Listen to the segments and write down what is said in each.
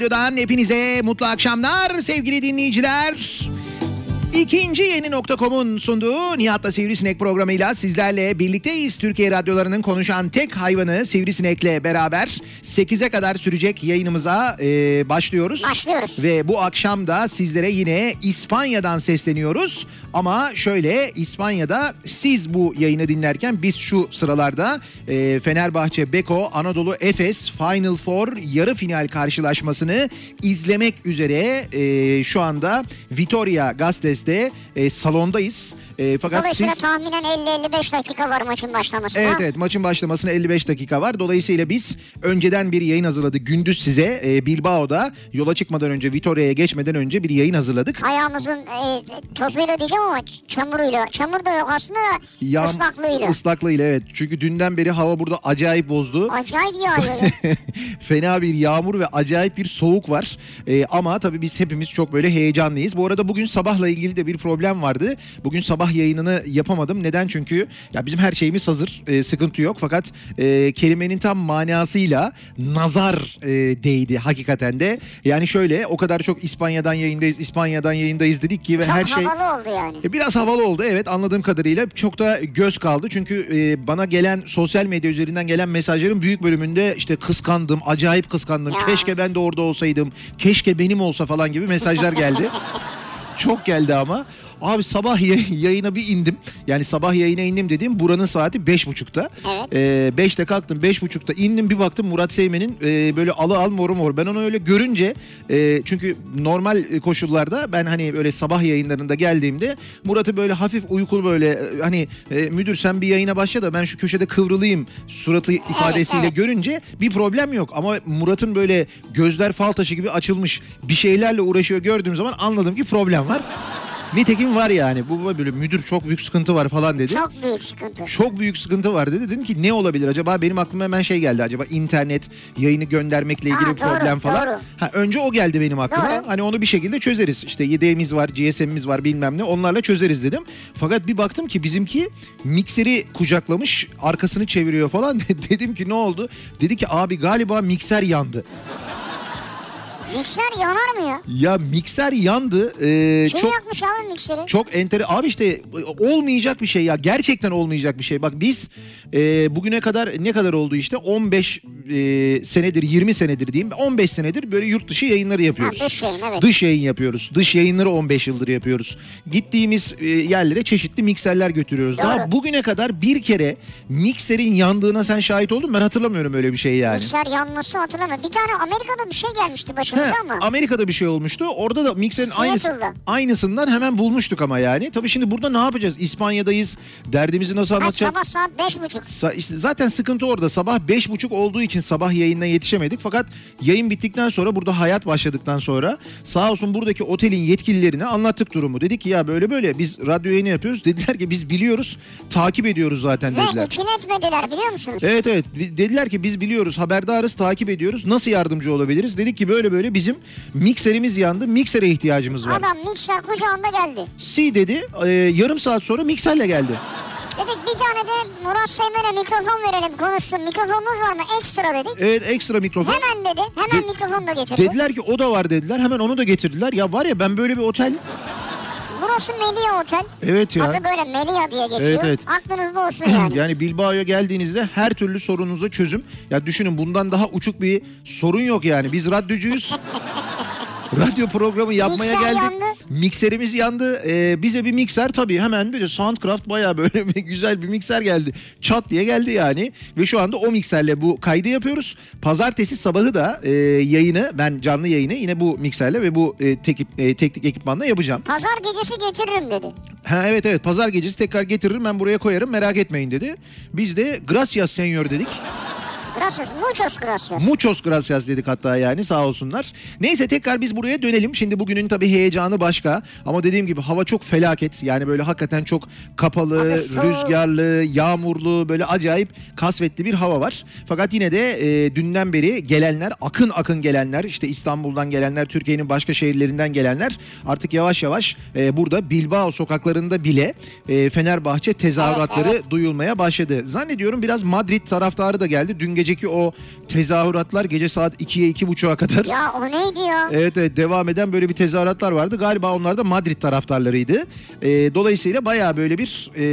radyodan hepinize mutlu akşamlar sevgili dinleyiciler. İkinci yeni nokta.com'un sunduğu Nihat'la Sivrisinek programıyla sizlerle birlikteyiz. Türkiye radyolarının konuşan tek hayvanı Sivrisinek'le beraber 8'e kadar sürecek yayınımıza e, başlıyoruz. Başlıyoruz. Ve bu akşam da sizlere yine İspanya'dan sesleniyoruz. Ama şöyle İspanya'da siz bu yayını dinlerken biz şu sıralarda e, Fenerbahçe Beko Anadolu Efes Final Four yarı final karşılaşmasını izlemek üzere e, şu anda Vitoria Gasteiz'de e, salondayız. E, fakat Dolayısıyla siz... tahminen 50-55 dakika var maçın başlamasına. Evet evet maçın başlamasına 55 dakika var. Dolayısıyla biz önceden bir yayın hazırladık. Gündüz size e, Bilbao'da yola çıkmadan önce Vitoria'ya geçmeden önce bir yayın hazırladık. Ayağımızın e, tozuyla diyeceğim ama çamuruyla. Çamur da yok aslında da Yağm- ıslaklığıyla. Islaklığıyla evet. Çünkü dünden beri hava burada acayip bozdu. Acayip yağıyor. ya. Fena bir yağmur ve acayip bir soğuk var. Ee, ama tabii biz hepimiz çok böyle heyecanlıyız. Bu arada bugün sabahla ilgili de bir problem vardı. Bugün sabah yayınını yapamadım. Neden? Çünkü ya bizim her şeyimiz hazır. Ee, sıkıntı yok. Fakat e, kelimenin tam manasıyla nazar e, değdi hakikaten de. Yani şöyle o kadar çok İspanya'dan yayındayız, İspanya'dan yayındayız dedik ki ve Çok her şey... havalı oldu yani. E, Biraz havalı oldu evet anladığım kadarıyla çok da göz kaldı çünkü e, bana gelen sosyal medya üzerinden gelen mesajların büyük bölümünde işte kıskandım acayip kıskandım Ya. keşke ben de orada olsaydım keşke benim olsa falan gibi mesajlar geldi. çok geldi ama abi sabah yay- yayına bir indim yani sabah yayına indim dediğim buranın saati beş buçukta. Evet. E, beşte kalktım beş buçukta indim bir baktım Murat Seymen'in e, böyle alı al moru mor ben onu öyle görünce e, çünkü normal koşullarda ben hani böyle sabah yayınlarında geldiğimde Murat'ı böyle hafif uykulu böyle e, hani e, müdür sen bir yayına başla da ben şu köşede kıvrılayım suratı ifadesiyle evet. görünce bir problem yok ama Murat'ın böyle gözler fal taşı gibi açılmış bir şeylerle uğraşıyor gördüğüm zaman anladım ki problem var. Nitekim var yani bu böyle müdür çok büyük sıkıntı var falan dedi. Çok büyük sıkıntı. Çok büyük sıkıntı var dedi. Dedim ki ne olabilir acaba? Benim aklıma hemen şey geldi. Acaba internet yayını göndermekle ilgili doğru, problem falan. doğru. Ha, önce o geldi benim aklıma. Doğru. Hani onu bir şekilde çözeriz. İşte yedeğimiz var, GSM'imiz var bilmem ne. Onlarla çözeriz dedim. Fakat bir baktım ki bizimki mikseri kucaklamış, arkasını çeviriyor falan. dedim ki ne oldu? Dedi ki abi galiba mikser yandı. Mikser yanar mı ya? Ya mikser yandı. Ee, Kim çok yakmış abi mikseri? çok enter abi işte olmayacak bir şey ya gerçekten olmayacak bir şey. Bak biz e, bugüne kadar ne kadar oldu işte 15 e, senedir 20 senedir diyeyim 15 senedir böyle yurt dışı yayınları yapıyoruz. Ha, dış yayın, evet. Dış yayın yapıyoruz. Dış yayınları 15 yıldır yapıyoruz. Gittiğimiz e, yerlere çeşitli mikserler götürüyoruz. Daha Doğru. bugüne kadar bir kere mikserin yandığına sen şahit oldun? Ben hatırlamıyorum öyle bir şey yani. Mikser yanması hatırlamıyorum. Bir tane Amerika'da bir şey gelmişti başına. He. Amerika'da bir şey olmuştu. Orada da mikserin aynısı, Seattle'da. aynısından hemen bulmuştuk ama yani. Tabii şimdi burada ne yapacağız? İspanya'dayız. Derdimizi nasıl Ha, anlatacağız? sabah saat beş buçuk. Sa- işte zaten sıkıntı orada. Sabah beş buçuk olduğu için sabah yayınına yetişemedik. Fakat yayın bittikten sonra burada hayat başladıktan sonra sağ olsun buradaki otelin yetkililerine anlattık durumu. Dedik ki ya böyle böyle biz radyo yayını yapıyoruz. Dediler ki biz biliyoruz takip ediyoruz zaten Ve dediler. ikiletmediler biliyor musunuz? Evet evet dediler ki biz biliyoruz haberdarız takip ediyoruz nasıl yardımcı olabiliriz dedik ki böyle böyle bizim mikserimiz yandı miksere ihtiyacımız var. Adam mikser kucağında geldi. Si dedi e, yarım saat sonra mikserle geldi. Dedik bir tane de Murat Seymen'e mikrofon verelim konuşsun. Mikrofonunuz var mı? Ekstra dedik. Evet ekstra mikrofon. Hemen dedi. Hemen De- mikrofon da getirdi. Dediler ki o da var dediler hemen onu da getirdiler. Ya var ya ben böyle bir otel Burası Melia Otel. Evet ya. Adı böyle Melia diye geçiyor. Evet, evet. Aklınızda olsun yani. Yani Bilbao'ya geldiğinizde her türlü sorunuza çözüm. Ya düşünün bundan daha uçuk bir sorun yok yani. Biz radyocuyuz. Radyo programı yapmaya Mikser geldik. yandı. Mikserimiz yandı. Ee, bize bir mikser tabii hemen böyle Soundcraft baya böyle bir güzel bir mikser geldi. Çat diye geldi yani. Ve şu anda o mikserle bu kaydı yapıyoruz. Pazartesi sabahı da e, yayını ben canlı yayını yine bu mikserle ve bu e, tekip, e, teknik ekipmanla yapacağım. Pazar gecesi getiririm dedi. Ha evet evet pazar gecesi tekrar getiririm ben buraya koyarım merak etmeyin dedi. Biz de gracias senyor dedik. Gracias. Muchos gracias. Muchos gracias dedik hatta yani sağ olsunlar. Neyse tekrar biz buraya dönelim. Şimdi bugünün tabii heyecanı başka. Ama dediğim gibi hava çok felaket. Yani böyle hakikaten çok kapalı, Abi soğuk. rüzgarlı, yağmurlu böyle acayip kasvetli bir hava var. Fakat yine de e, dünden beri gelenler, akın akın gelenler, işte İstanbul'dan gelenler, Türkiye'nin başka şehirlerinden gelenler artık yavaş yavaş e, burada Bilbao sokaklarında bile e, Fenerbahçe tezahüratları Evet, duyulmaya başladı. Zannediyorum biraz Madrid taraftarı da geldi. Dün geceki o tezahüratlar gece saat 2'ye 2.30'a kadar. Ya o neydi ya? Evet evet devam eden böyle bir tezahüratlar vardı. Galiba onlar da Madrid taraftarlarıydı. Ee, dolayısıyla bayağı böyle bir e,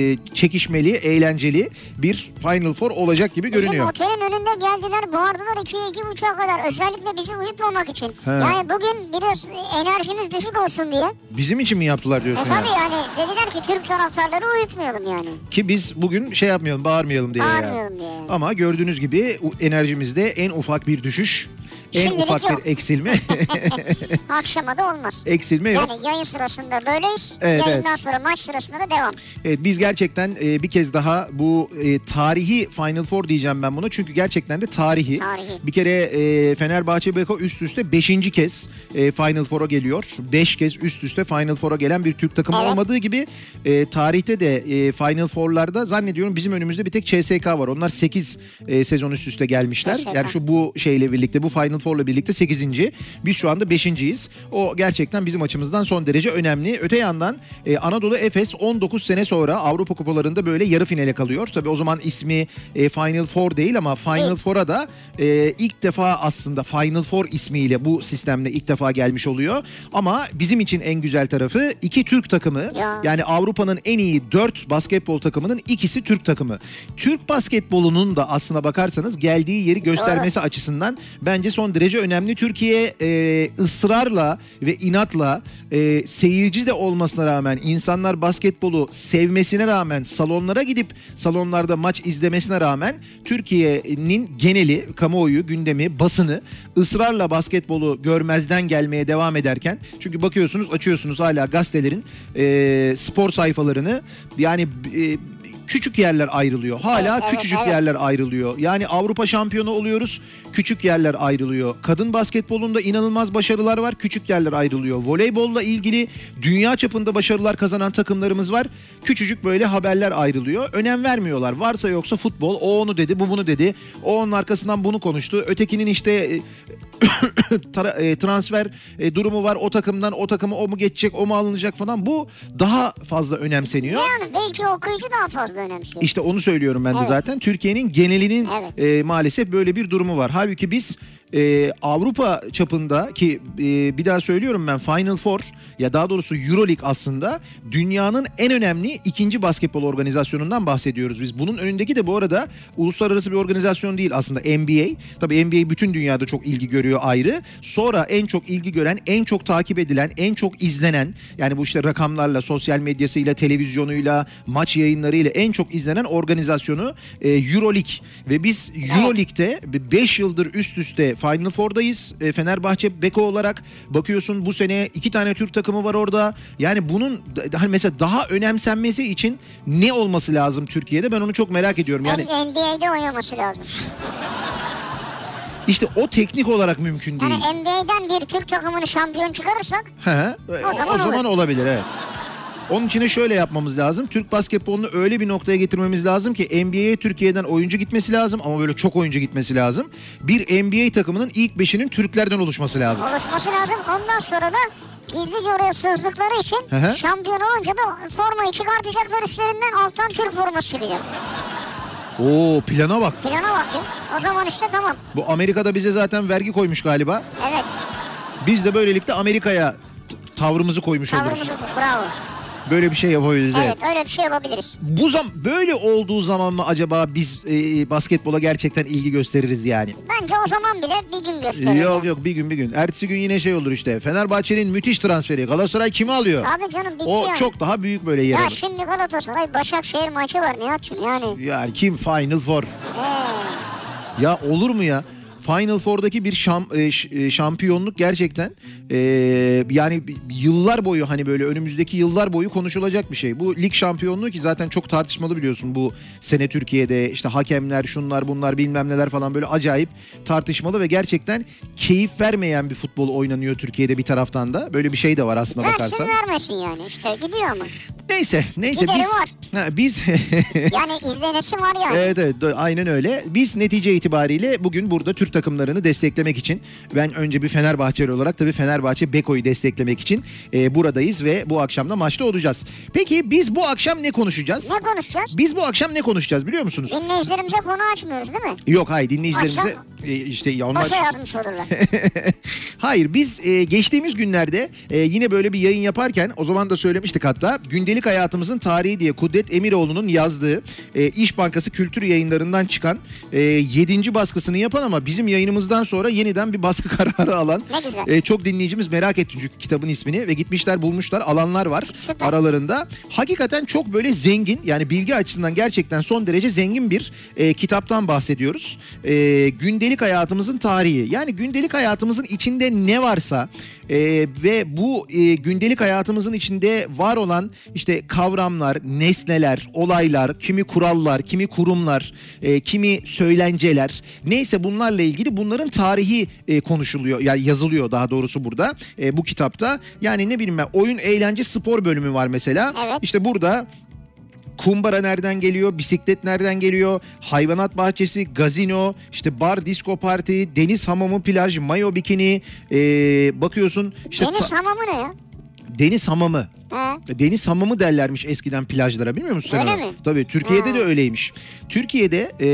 e, çekişmeli, eğlenceli bir Final Four olacak gibi Bizim görünüyor. otelin önünde geldiler bağırdılar 2'ye iki buçuğa kadar. Özellikle bizi uyutmamak için. He. Yani bugün biraz enerjimiz düşük olsun diye. Bizim için mi yaptılar E diyorsun tabii ya? yani dediler ki Türk taraftarları uyutmayalım yani. Ki biz bugün şey yapmayalım, bağırmayalım diye. ya. Bağırmayalım diye. Ama gördüğünüz gibi enerjimizde en ufak bir düşüş, en Şimdilik ufak yok. bir eksilme, Akşama da olmaz. eksilme yok. Yani yayın sırasında böyleyiz. Evet, Yayından evet. sonra maç sırasında da devam. Evet, biz gerçekten e, bir kez daha bu e, tarihi Final Four diyeceğim ben buna. Çünkü gerçekten de tarihi. Tarihi. Bir kere e, Fenerbahçe Beko üst üste 5. kez e, Final Four'a geliyor. 5 kez üst üste Final Four'a gelen bir Türk takımı Evet. olmadığı gibi e, tarihte de e, Final Four'larda zannediyorum bizim önümüzde bir tek CSK var. Onlar 8 e, sezon üst üste gelmişler. CSKA. Yani şu bu şeyle birlikte bu Final Four'la birlikte 8. Biz şu anda 5.yiz. O gerçekten bizim açımızdan son derece önemli. Öte yandan e, Anadolu Efes 19 sene sonra Avrupa Kupalarında böyle yarı finale kalıyor. Tabii o zaman ismi e, Final Four değil ama Final Evet. Four'a da e, ilk defa aslında Final Four ismiyle bu sistemle ilk defa gelmiş oluyor. Ama bizim için en güzel tarafı iki Türk takımı Ya. yani Avrupa'nın en iyi 4 basketbol takımının ikisi Türk takımı. Türk basketbolunun da aslına bakarsanız geldiği yeri göstermesi açısından bence son derece önemli. Türkiye e, ısrarla ve inatla e, seyirci de olmasına rağmen insanlar basketbolu sevmesine rağmen salonlara gidip salonlarda maç izlemesine rağmen Türkiye'nin geneli kamuoyu gündemi basını ısrarla basketbolu görmezden gelmeye devam ederken çünkü bakıyorsunuz açıyorsunuz hala gazetelerin e, spor sayfalarını yani e, küçük yerler ayrılıyor. Hala Evet, küçücük evet. yerler ayrılıyor. Yani Avrupa şampiyonu oluyoruz. Küçük yerler ayrılıyor. Kadın basketbolunda inanılmaz başarılar var. Küçük yerler ayrılıyor. Voleybolla ilgili dünya çapında başarılar kazanan takımlarımız var. Küçücük böyle haberler ayrılıyor. Önem vermiyorlar. Varsa yoksa futbol. O onu dedi, bu bunu dedi. O onun arkasından bunu konuştu. Ötekinin işte e, e, transfer e, durumu var. O takımdan o takımı o mu geçecek, o mu alınacak falan. Bu daha fazla önemseniyor. Yani belki okuyucu daha fazla önemsiyor. İşte onu söylüyorum ben de Evet. zaten. Türkiye'nin genelinin Evet. e, maalesef böyle bir durumu var. Halbuki biz e, Avrupa çapında ki e, bir daha söylüyorum ben Final Four ya daha doğrusu Euroleague aslında dünyanın en önemli ikinci basketbol organizasyonundan bahsediyoruz biz. Bunun önündeki de bu arada uluslararası bir organizasyon değil aslında NBA. Tabii NBA bütün dünyada çok ilgi görüyor ayrı. Sonra en çok ilgi gören, en çok takip edilen, en çok izlenen yani bu işte rakamlarla, sosyal medyasıyla, televizyonuyla, maç yayınlarıyla en çok izlenen organizasyonu e, Euroleague ve biz Euroleague'de 5 yıldır üst üste Final Four'dayız. E, Fenerbahçe Beko olarak bakıyorsun bu sene iki tane Türk takımı var orada. Yani bunun hani mesela daha önemsenmesi için ne olması lazım Türkiye'de ben onu çok merak ediyorum. Yani NBA'de oynaması lazım. işte o teknik olarak mümkün değil. Yani NBA'den bir Türk takımını şampiyon çıkarırsak He, o, zaman o zaman olur. olabilir evet. Onun için de şöyle yapmamız lazım. Türk basketbolunu öyle bir noktaya getirmemiz lazım ki NBA'ye Türkiye'den oyuncu gitmesi lazım ama böyle çok oyuncu gitmesi lazım. Bir NBA takımının ilk beşinin Türklerden oluşması lazım. oluşması lazım. Ondan sonra da gizlice oraya sızdıkları için Hı hı. şampiyon olunca da formayı çıkartacaklar üstlerinden alttan Türk forması çıkacak. Oo plana bak. Plana bak ya. O zaman işte tamam. Bu Amerika'da bize zaten vergi koymuş galiba. Evet. Biz de böylelikle Amerika'ya tavrımızı koymuş oluruz. Tavrımızı bravo. Böyle bir şey yapabiliriz. Evet. Evet öyle bir şey yapabiliriz. Bu zam böyle olduğu zaman mı acaba biz e, basketbola gerçekten ilgi gösteririz yani? Bence o zaman bile bir gün gösterir. Yok yok bir gün bir gün. Ertesi gün yine şey olur işte. Fenerbahçe'nin müthiş transferi. Galatasaray kimi alıyor? Abi canım bitti o yani. çok daha büyük böyle yer Ya alır. şimdi Galatasaray Başakşehir maçı var Nihat'cığım yani. Yani kim Final Four? Ee, Ya olur mu ya? Final Four'daki bir şam, e, e, şampiyonluk gerçekten e, yani yıllar boyu hani böyle önümüzdeki yıllar boyu konuşulacak bir şey. Bu lig şampiyonluğu ki zaten çok tartışmalı biliyorsun bu sene Türkiye'de işte hakemler şunlar bunlar bilmem neler falan böyle acayip tartışmalı ve gerçekten keyif vermeyen bir futbol oynanıyor Türkiye'de bir taraftan da. Böyle bir şey de var aslında versin bakarsan. vermesin yani işte gidiyor mu? Neyse neyse Gideri biz var. Ha, biz Yani izlenesi var yani. Evet evet aynen öyle. Biz netice itibariyle bugün burada Türk takımlarını desteklemek için ben önce bir Fenerbahçeli olarak tabii Fenerbahçe Beko'yu desteklemek için e, buradayız ve bu akşam da maçta olacağız. Peki biz bu akşam ne konuşacağız? Ne konuşacağız? Biz bu akşam ne konuşacağız biliyor musunuz? Dinleyicilerimize konu açmıyoruz değil mi? Yok hayır dinleyicilerimize Akşam- e, işte ya onlar Boşa yazmış olurlar. Hayır biz e, geçtiğimiz günlerde e, yine böyle bir yayın yaparken o zaman da söylemiştik hatta gündelik hayatımızın tarihi diye Kudret Emiroğlu'nun yazdığı e, İş Bankası kültür yayınlarından çıkan e, 7. baskısını yapan ama bizim yayınımızdan sonra yeniden bir baskı kararı alan e, çok dinleyicimiz merak etti çünkü kitabın ismini ve gitmişler bulmuşlar alanlar var Süper. aralarında. Hakikaten çok böyle zengin yani bilgi açısından gerçekten son derece zengin bir e, kitaptan bahsediyoruz. E, gündelik hayatımızın tarihi yani gündelik hayatımızın içinde ne varsa e, ve bu e, gündelik hayatımızın içinde var olan işte kavramlar, nesneler, olaylar, kimi kurallar, kimi kurumlar, e, kimi söylenceler neyse bunlarla ilgili bunların tarihi e, konuşuluyor yani yazılıyor daha doğrusu burada e, bu kitapta. Yani ne bileyim ben oyun eğlence spor bölümü var mesela. Evet. İşte burada Kumbara nereden geliyor? Bisiklet nereden geliyor? Hayvanat bahçesi, gazino, işte bar, disco parti, deniz hamamı, plaj, mayo bikini. ee, bakıyorsun işte Deniz hamamı ne ya? Deniz hamamı. He. Deniz hamamı derlermiş eskiden plajlara bilmiyor musun sen Öyle mi? Tabii Türkiye'de Ha. de öyleymiş. Türkiye'de e,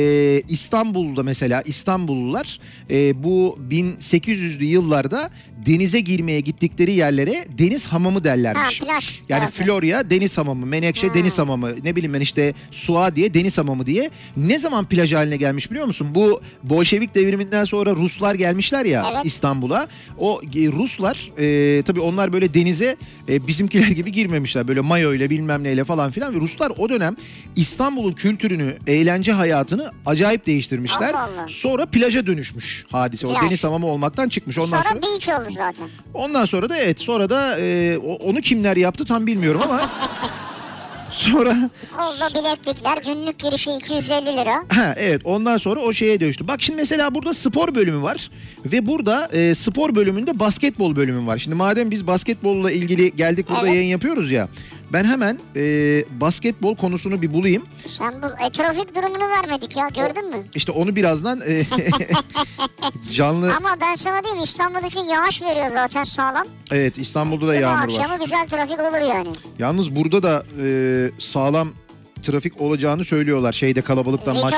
İstanbul'da mesela İstanbullular e, bu 1800'lü yıllarda denize girmeye gittikleri yerlere deniz hamamı Ha derlermiş. plaj. Yani tarafı. Florya deniz hamamı, Menekşe deniz hamamı, ne bileyim ben işte Suadiye deniz hamamı diye. Ne zaman plaj haline gelmiş biliyor musun? Bu Bolşevik devriminden sonra Ruslar gelmişler ya Evet. İstanbul'a. O e, Ruslar e, tabii onlar böyle denize e, bizimkiler gibi girmemişler. Böyle mayo ile bilmem neyle falan filan. Ve Ruslar o dönem İstanbul'un kültürünü, eğlence hayatını acayip değiştirmişler. Allah Allah. Sonra plaja dönüşmüş hadise. O Plaj. deniz hamamı olmaktan çıkmış. Ondan Sonra sonra beach oldu zaten. Ondan sonra da evet sonra da e, onu kimler yaptı tam bilmiyorum ama sonra Kolda bileklikler günlük girişi 250 lira. ha, evet ondan sonra o şeye dönüştü. Bak şimdi mesela burada spor bölümü var ve burada e, spor bölümünde basketbol bölümü var. Şimdi madem biz basketbolla ilgili geldik burada Evet. yayın yapıyoruz ya. Ben hemen e, basketbol konusunu bir bulayım. Sen bu e, trafik durumunu vermedik ya gördün mü? İşte onu birazdan e, canlı Ama ben sana diyeyim İstanbul için yağış veriyor zaten sağlam. evet İstanbul'da da Cuma yağmur var. akşamı güzel trafik olur yani. Yalnız burada da e, sağlam trafik olacağını söylüyorlar şeyde kalabalıktan maç.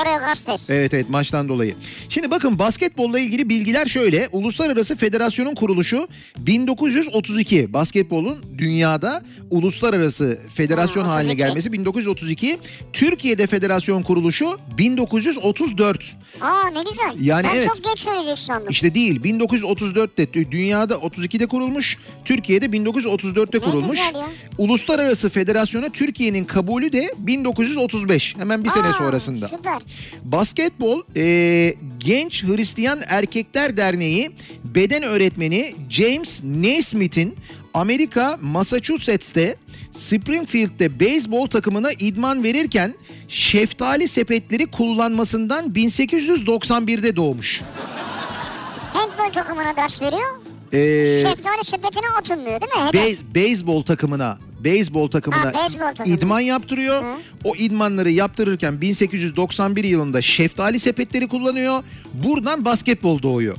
Evet evet maçtan dolayı. Şimdi bakın basketbolla ilgili bilgiler şöyle. Uluslararası Federasyonun kuruluşu 1932. Basketbolun dünyada uluslararası federasyon Ha, haline 32. gelmesi 1932. Türkiye'de federasyon kuruluşu 1934. Aa ne güzel. Yani ben evet. çok geç söyleyecek sandım. İşte değil 1934'te dü- dünyada 32'de kurulmuş. Türkiye'de 1934'te kurulmuş. güzel ya. Uluslararası Federasyona Türkiye'nin kabulü de 1935 hemen bir sene Aa, sonrasında. Süper. Basketbol e, Genç Hristiyan Erkekler Derneği beden öğretmeni James Naismith'in Amerika Massachusetts'te Springfield'de beyzbol takımına idman verirken şeftali sepetleri kullanmasından 1891'de doğmuş. Handball takımına ders veriyor. Ee, Şeftali sepetine atılmıyor değil mi? Bey- beyzbol takımına beyzbol takımına Ha, beyzbol takımı. idman yaptırıyor. Hı. O idmanları yaptırırken 1891 yılında şeftali sepetleri kullanıyor. Buradan basketbol doğuyor.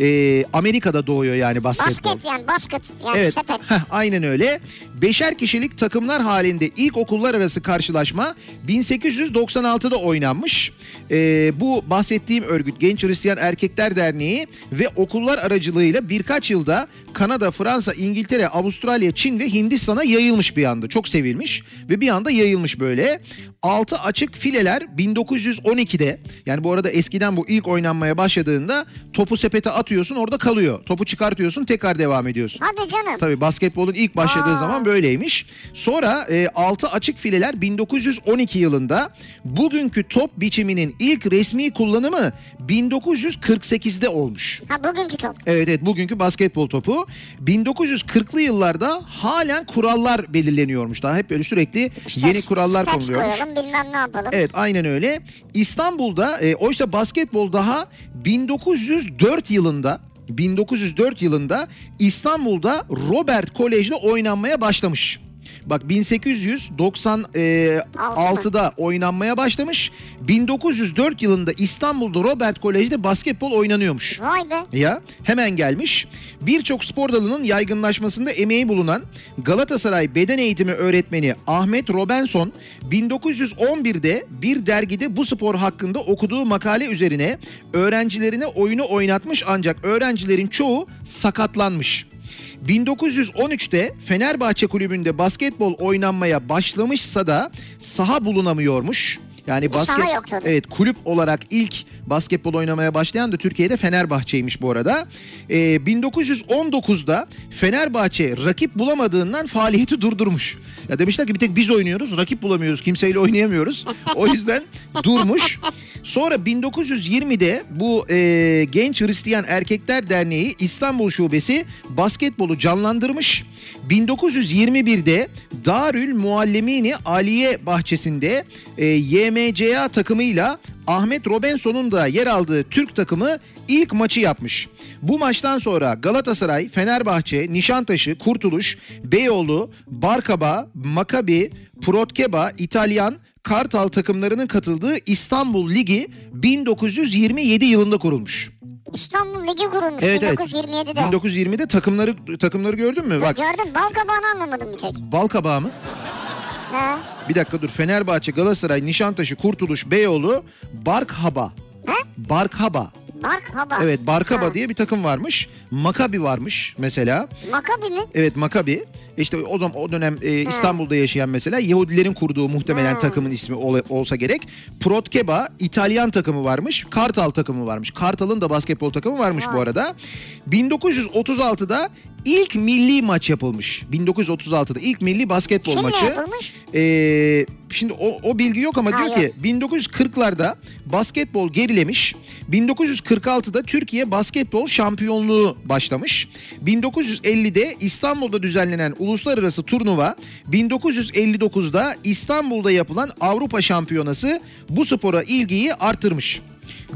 Ee, Amerika'da doğuyor yani basketbol. Basket yani basket yani Evet, sepet. heh, aynen öyle. Beşer kişilik takımlar halinde ilk okullar arası karşılaşma 1896'da oynanmış. Ee, bu bahsettiğim örgüt Genç Hristiyan Erkekler Derneği ve okullar aracılığıyla birkaç yılda Kanada, Fransa, İngiltere, Avustralya, Çin ve Hindistan'a yayılmış bir anda. Çok sevilmiş ve bir anda yayılmış böyle. Altı açık fileler 1912'de yani bu arada eskiden bu ilk oynanmaya başladığında topu sepete atıyorsun orada kalıyor. Topu çıkartıyorsun tekrar devam ediyorsun. Hadi canım. Tabii basketbolun ilk başladığı Aa. zaman böyleymiş. Sonra e, altı açık fileler 1912 yılında bugünkü top biçiminin ilk resmi kullanımı 1948'de olmuş. Ha bugünkü top. Evet evet bugünkü basketbol topu 1940'lı yıllarda halen kurallar belirleniyormuş. Daha hep böyle sürekli İşte yeni kurallar konuluyor. koyalım bilmem ne yapalım. Evet aynen öyle. İstanbul'da e, oysa basketbol daha 1904 yılında 1904 yılında İstanbul'da Robert Kolej'de oynanmaya başlamış. Bak 1896'da oynanmaya başlamış. 1904 yılında İstanbul'da Robert Kolej'de basketbol oynanıyormuş. Vay be. Ya hemen gelmiş. Birçok spor dalının yaygınlaşmasında emeği bulunan Galatasaray beden eğitimi öğretmeni Ahmet Robinson 1911'de bir dergide bu spor hakkında okuduğu makale üzerine öğrencilerine oyunu oynatmış ancak öğrencilerin çoğu sakatlanmış. 1913'te Fenerbahçe kulübünde basketbol oynanmaya başlamışsa da saha bulunamıyormuş. Yani saha basket yok tabii. Evet kulüp olarak ilk basketbol oynamaya başlayan da Türkiye'de Fenerbahçe'ymiş bu arada. Ee, 1919'da Fenerbahçe rakip bulamadığından faaliyeti durdurmuş. Ya demişler ki bir tek biz oynuyoruz rakip bulamıyoruz kimseyle oynayamıyoruz. O yüzden durmuş. Sonra 1920'de bu e, Genç Hristiyan Erkekler Derneği İstanbul Şubesi basketbolu canlandırmış. 1921'de Darül Muallemini Aliye bahçesinde e, YMCA takımıyla Ahmet Robinson'un da yer aldığı Türk takımı ilk maçı yapmış. Bu maçtan sonra Galatasaray, Fenerbahçe, Nişantaşı, Kurtuluş, Beyoğlu, Barkaba, Makabi, Protkeba, İtalyan, Kartal takımlarının katıldığı İstanbul Ligi 1927 yılında kurulmuş. İstanbul Ligi kurulmuş Evet evet. 1927'de. 1920'de takımları takımları gördün mü? Bak Gördüm bal kabağını anlamadım bir tek. bal kabağı mı? Ha. Bir dakika dur. Fenerbahçe, Galatasaray, Nişantaşı, Kurtuluş, Beyoğlu, Barkhaba. Ha? Barkhaba. Bark haba. Evet Barkaba Ha. diye bir takım varmış. Makabi varmış mesela. Makabi mi? Evet Makabi. İşte o zaman o dönem e, İstanbul'da yaşayan mesela Yahudilerin kurduğu muhtemelen takımın ismi ol- olsa gerek. Protkeba İtalyan takımı varmış. Kartal takımı varmış. Kartal'ın da basketbol takımı varmış bu Vay. arada. 1936'da ilk milli maç yapılmış. 1936'da ilk milli basketbol Kimle maçı. yapılmış? Ee, şimdi o, o bilgi yok ama diyor ki 1940'larda basketbol gerilemiş. 1946'da Türkiye basketbol şampiyonluğu başlamış. 1950'de İstanbul'da düzenlenen uluslararası turnuva 1959'da İstanbul'da yapılan Avrupa Şampiyonası bu spora ilgiyi artırmış.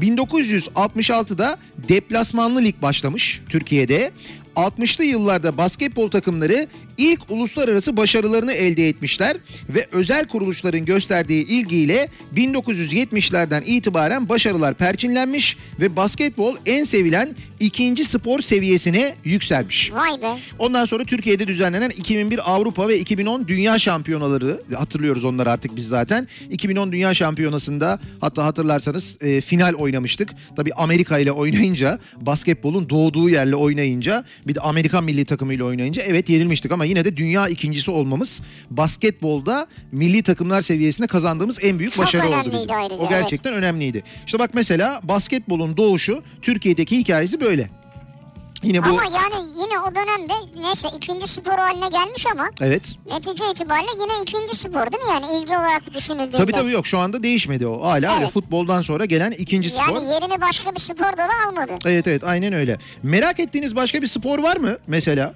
1966'da deplasmanlı lig başlamış Türkiye'de. 60'lı yıllarda basketbol takımları ilk uluslararası başarılarını elde etmişler ve özel kuruluşların gösterdiği ilgiyle 1970'lerden itibaren başarılar perçinlenmiş ve basketbol en sevilen ikinci spor seviyesine yükselmiş. Vay be. Ondan sonra Türkiye'de düzenlenen 2001 Avrupa ve 2010 Dünya Şampiyonaları hatırlıyoruz onları artık biz zaten. 2010 Dünya Şampiyonası'nda hatta hatırlarsanız e, final oynamıştık. Tabii Amerika ile oynayınca basketbolun doğduğu yerle oynayınca bir de Amerikan milli takımıyla oynayınca evet yenilmiştik ama yine de dünya ikincisi olmamız basketbolda milli takımlar seviyesinde kazandığımız en büyük Çok başarı oldu bizim. ayrıca, O gerçekten önemliydi. İşte bak mesela basketbolun doğuşu Türkiye'deki hikayesi böyle. Yine bu Ama yani yine o dönemde neyse ikinci spor haline gelmiş ama evet. netice itibariyle yine ikinci spor değil mi yani ilgi olarak düşünüldüğünde? Tabii tabii yok şu anda değişmedi o. Hala öyle Evet. futboldan sonra gelen ikinci spor. Yani yerini başka bir spor dalı almadı. Evet evet aynen öyle. Merak ettiğiniz başka bir spor var mı mesela?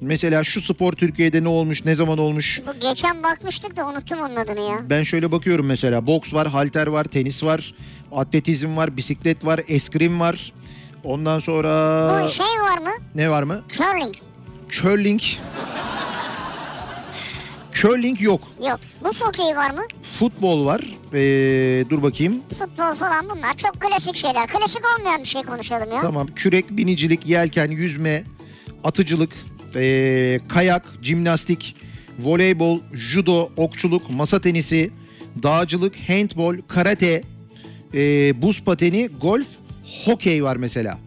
Mesela şu spor Türkiye'de ne olmuş, ne zaman olmuş? Bu geçen bakmıştık da unuttum onun adını ya. Ben şöyle bakıyorum mesela boks var, halter var, tenis var, atletizm var, bisiklet var, eskrim var. Ondan sonra Bu şey var mı? ne var mı? Curling. Curling. Curling yok. Yok. Buz hokeyi var mı? Futbol var. Ee, dur bakayım. Futbol falan bunlar çok klasik şeyler. Klasik olmayan bir şey konuşalım ya. Tamam. Kürek, binicilik, yelken, yüzme, atıcılık, ee, kayak, jimnastik, voleybol, judo, okçuluk, masa tenisi, dağcılık, handbol, karate, ee, buz pateni, golf, hokey var mesela.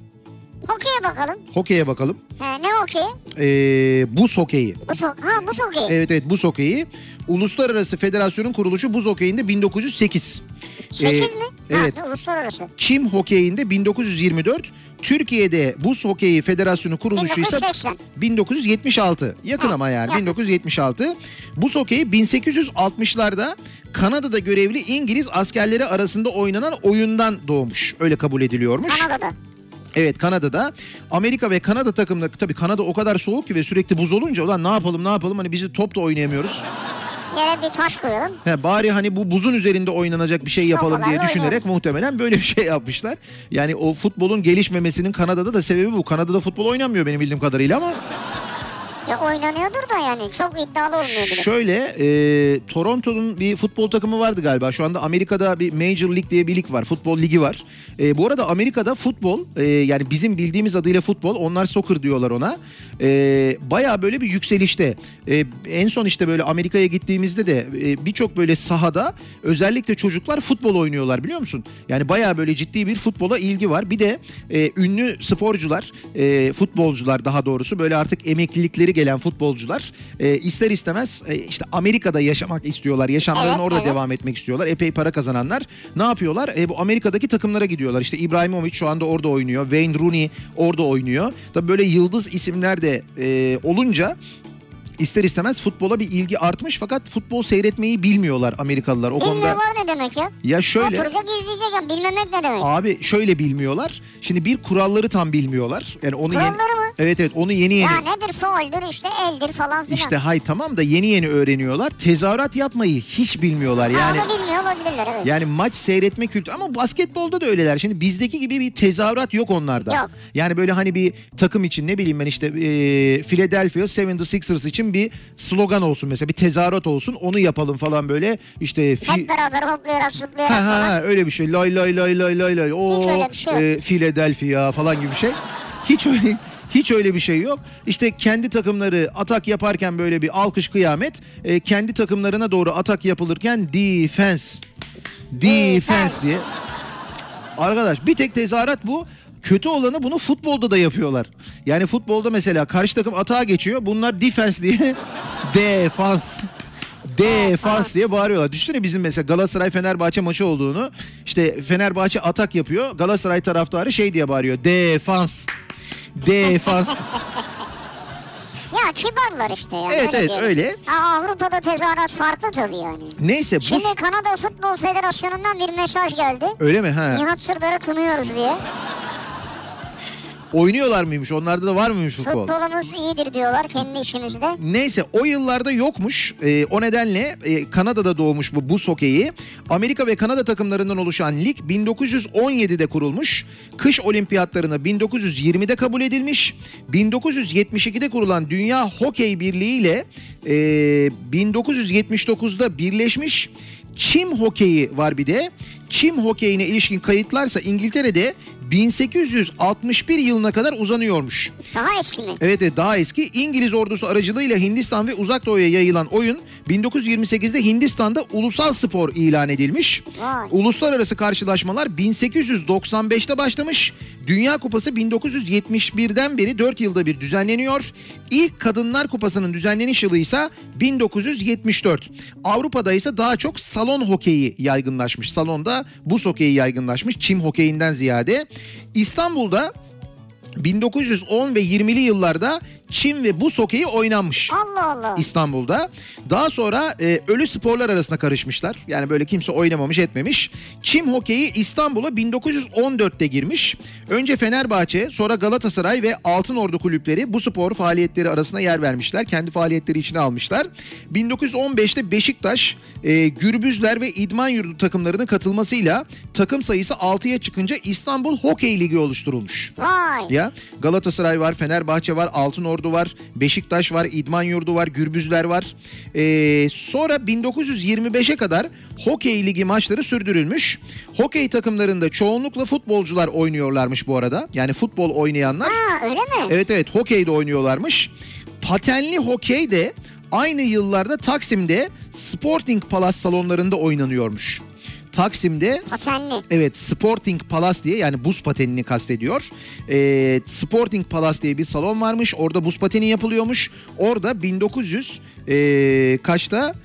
Hokeye bakalım. Hokeye bakalım. He, ne hokeyi? Ee, buz hokeyi. Buz, ho- ha, buz hokeyi. Evet evet buz hokeyi. Uluslararası Federasyonun kuruluşu buz hokeyinde 1908. 8 Ee, mi? Evet. Ha, uluslararası. Çim hokeyinde 1924. Türkiye'de buz hokeyi federasyonu kuruluşu ise 1980. 1976. Yakın Ha, ama yani yakın. 1976. Buz hokeyi 1860'larda Kanada'da görevli İngiliz askerleri arasında oynanan oyundan doğmuş. Öyle kabul ediliyormuş. Kanada'da. Evet Kanada'da Amerika ve Kanada takımları tabii Kanada o kadar soğuk ki ve sürekli buz olunca ulan ne yapalım ne yapalım hani biz de top da oynayamıyoruz. Yere bir taş koyalım. He, bari hani bu buzun üzerinde oynanacak bir şey yapalım diye Sopalarla düşünerek muhtemelen böyle bir şey yapmışlar. Yani o futbolun gelişmemesinin Kanada'da da sebebi bu. Kanada'da futbol oynanmıyor benim bildiğim kadarıyla ama Ya oynanıyordur da yani çok iddialı olmayabilir. şöyle e, Toronto'nun bir futbol takımı vardı galiba. Şu anda Amerika'da bir Major League diye bir lig var. Futbol ligi var. E, bu arada Amerika'da futbol e, yani bizim bildiğimiz adıyla futbol onlar soccer diyorlar ona. E, Baya böyle bir yükselişte. E, en son işte böyle Amerika'ya gittiğimizde de e, birçok böyle sahada özellikle çocuklar futbol oynuyorlar biliyor musun? Yani baya böyle ciddi bir futbola ilgi var. Bir de e, ünlü sporcular, e, futbolcular daha doğrusu böyle artık emeklilikleri gelen futbolcular e, ister istemez e, işte Amerika'da yaşamak istiyorlar. Yaşamlarını Evet, orada evet. devam etmek istiyorlar. Epey para kazananlar ne yapıyorlar? E, bu Amerika'daki takımlara gidiyorlar. İşte İbrahimovic şu anda orada oynuyor. Wayne Rooney orada oynuyor. Tabii böyle yıldız isimler de e, olunca ister istemez futbola bir ilgi artmış fakat futbol seyretmeyi bilmiyorlar Amerikalılar. O konuda Bilmiyorlar ne demek ya? ya şöyle Oturacak izleyecek ya bilmemek ne demek? Abi şöyle bilmiyorlar. Şimdi bir kuralları tam bilmiyorlar. Yani onu yeni... Kuralları mı? Evet evet onu yeni yeni. Ya nedir fauldür işte eldir falan filan. İşte hay tamam da yeni yeni öğreniyorlar. Tezahürat yapmayı hiç bilmiyorlar. Ha, Yani onu bilmiyor olabilirler evet. yani maç seyretme kültürü ama basketbolda da öyleler. Şimdi bizdeki gibi bir tezahürat yok onlarda. Yok. Yani böyle hani bir takım için ne bileyim ben işte e, Philadelphia 76ers için bir slogan olsun mesela bir tezahürat olsun onu yapalım falan böyle işte fi- Hep beraber hoplayarak zıplayarak Ha, ha, falan. ha, öyle bir şey. Lay lay lay lay lay lay. O Hiç öyle bir şey yok. e, Philadelphia falan gibi bir şey. Hiç öyle hiç öyle bir şey yok. İşte kendi takımları atak yaparken böyle bir alkış kıyamet. e, kendi takımlarına doğru atak yapılırken defense. Defense diye. Arkadaş bir tek tezahürat bu. Kötü olanı bunu futbolda da yapıyorlar. Yani futbolda mesela karşı takım atağa geçiyor. Bunlar defense diye defans defans diye bağırıyorlar. Düşünsene bizim mesela Galatasaray Fenerbahçe maçı olduğunu. İşte Fenerbahçe atak yapıyor. Galatasaray taraftarı şey diye bağırıyor. Defans. Defans. Ya kibarlar işte ya. Evet, evet, diyelim. öyle. Ha, Avrupa'da tezahürat farklı tabii yani. Neyse bu Şimdi Kanada Futbol Federasyonu'ndan bir mesaj geldi. öyle mi ha? Nihat Sırdar'ı kınıyoruz diye. Oynuyorlar mıymış? Onlarda da var mıymış futbol? Futbolumuz iyidir diyorlar kendi içimizde. Neyse o yıllarda yokmuş. Ee, o nedenle e, Kanada'da doğmuş bu buz hokeyi. Amerika ve Kanada takımlarından oluşan lig 1917'de kurulmuş. Kış olimpiyatlarına 1920'de kabul edilmiş. 1972'de kurulan Dünya Hokey Birliği ile e, 1979'da birleşmiş. Çim hokeyi var bir de. Çim hokeyine ilişkin kayıtlarsa İngiltere'de 1861 yılına kadar uzanıyormuş. Daha eski mi? Evet evet, daha eski İngiliz ordusu aracılığıyla Hindistan ve Uzak Doğu'ya yayılan oyun 1928'de Hindistan'da ulusal spor ilan edilmiş. Vay. Uluslararası karşılaşmalar 1895'te başlamış. Dünya Kupası 1971'den beri 4 yılda bir düzenleniyor. İlk Kadınlar Kupası'nın düzenleniş yılı ise 1974. Avrupa'da ise daha çok salon hokeyi yaygınlaşmış. Salonda buz hokeyi yaygınlaşmış. Çim hokeyinden ziyade. İstanbul'da 1910 ve 20'li yıllarda çim ve buz hokeyi oynanmış. Allah Allah. İstanbul'da. Daha sonra e, ölü sporlar arasına karışmışlar. Yani böyle kimse oynamamış etmemiş. Çim hokeyi İstanbul'a 1914'te girmiş. Önce Fenerbahçe sonra Galatasaray ve Altınordu kulüpleri bu spor faaliyetleri arasına yer vermişler. Kendi faaliyetleri içine almışlar. 1915'te Beşiktaş, e, Gürbüzler ve İdman Yurdu takımlarının katılmasıyla takım sayısı 6'ya çıkınca İstanbul Hokey Ligi oluşturulmuş. Vay. Ya Galatasaray var, Fenerbahçe var, Altınordu var, Beşiktaş var, İdman Yurdu var, Gürbüzler var. Ee, sonra 1925'e kadar hokey ligi maçları sürdürülmüş. Hokey takımlarında çoğunlukla futbolcular oynuyorlarmış bu arada. Yani futbol oynayanlar. Ha öyle mi? Evet evet hokey de oynuyorlarmış. Patenli hokey de aynı yıllarda Taksim'de Sporting Palace salonlarında oynanıyormuş. Taksim'de Patenli. Evet Sporting Palace diye yani buz patenini kastediyor. Ee, Sporting Palace diye bir salon varmış. Orada buz pateni yapılıyormuş. Orada 1900 ee, kaçta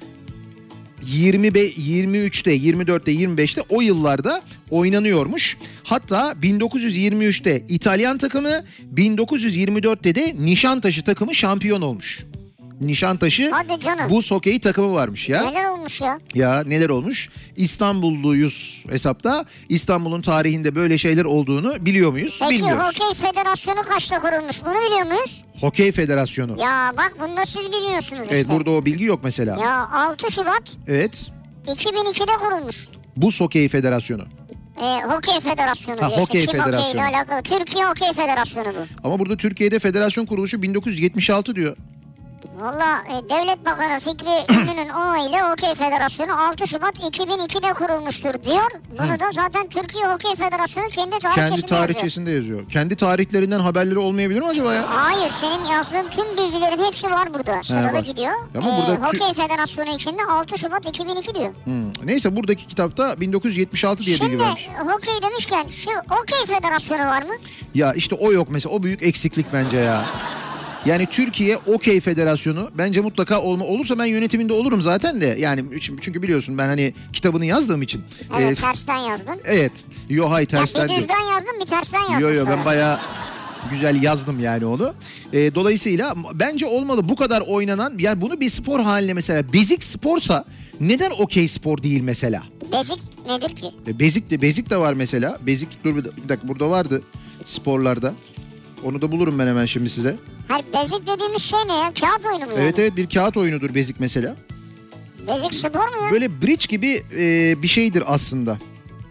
25, 23'te, 24'te, 25'te o yıllarda oynanıyormuş. Hatta 1923'te İtalyan takımı, 1924'te de Nişantaşı takımı şampiyon olmuş. Nişantaşı Hadi canım. buz hokeyi takımı varmış ya. Neler olmuş ya? Ya neler olmuş? İstanbulluyuz hesapta. İstanbul'un tarihinde böyle şeyler olduğunu biliyor muyuz? Peki Bilmiyoruz. Hokey Federasyonu kaçta kurulmuş? Bunu biliyor muyuz? Hokey Federasyonu. Ya bak bunu da siz bilmiyorsunuz işte. Evet burada o bilgi yok mesela. Ya 6 Şubat Evet. 2002'de kurulmuş. Buz Hokey Federasyonu. Ee, Hokey Federasyonu Ha, diyor Hokey işte. Çin Hokey ile Federasyonu. alakalı. Türkiye Hokey Federasyonu bu. Ama burada Türkiye'de federasyon kuruluşu 1976 diyor. Valla e, Devlet Bakanı Fikri Ünlü'nün onayıyla Hokey Federasyonu 6 Şubat 2002'de kurulmuştur diyor. Bunu da zaten Türkiye Hokey Federasyonu kendi Kendi tarihçesinde yazıyor. tarihçesinde yazıyor. Kendi tarihlerinden haberleri olmayabilir mi acaba ya? Hayır senin yazdığın tüm bilgilerin hepsi var burada. Sırada var. gidiyor. Ama Ee, burada Hokey Federasyonu içinde 6 Şubat 2002 diyor. Hmm. Neyse buradaki kitapta 1976 diye bilgi Şimdi vermiş. hokey demişken şu Hokey Federasyonu var mı? Ya işte o yok mesela o büyük eksiklik bence ya. Yani Türkiye Okey Federasyonu bence mutlaka olma olursa ben yönetiminde olurum zaten de. Yani çünkü biliyorsun ben hani kitabını yazdığım için. Evet Ee, tersten yazdın. evet. Yo hay Ya tersten bir değil. düzden yazdın bir tersten yazdın. Yo yo sonra. ben bayağı güzel yazdım yani onu. Ee, dolayısıyla bence olmalı bu kadar oynanan yani bunu bir spor haline mesela bezik sporsa neden okey spor değil mesela? Bezik nedir ki? E, Bezik de bezik de var mesela. Bezik dur bir bir dakika burada vardı sporlarda. Onu da bulurum ben hemen şimdi size. Hayır bezik dediğimiz şey ne ya? Kağıt oyunu mu yani? Evet evet bir kağıt oyunudur bezik mesela. Bezik spor mu ya? Böyle bridge gibi e, bir şeydir aslında.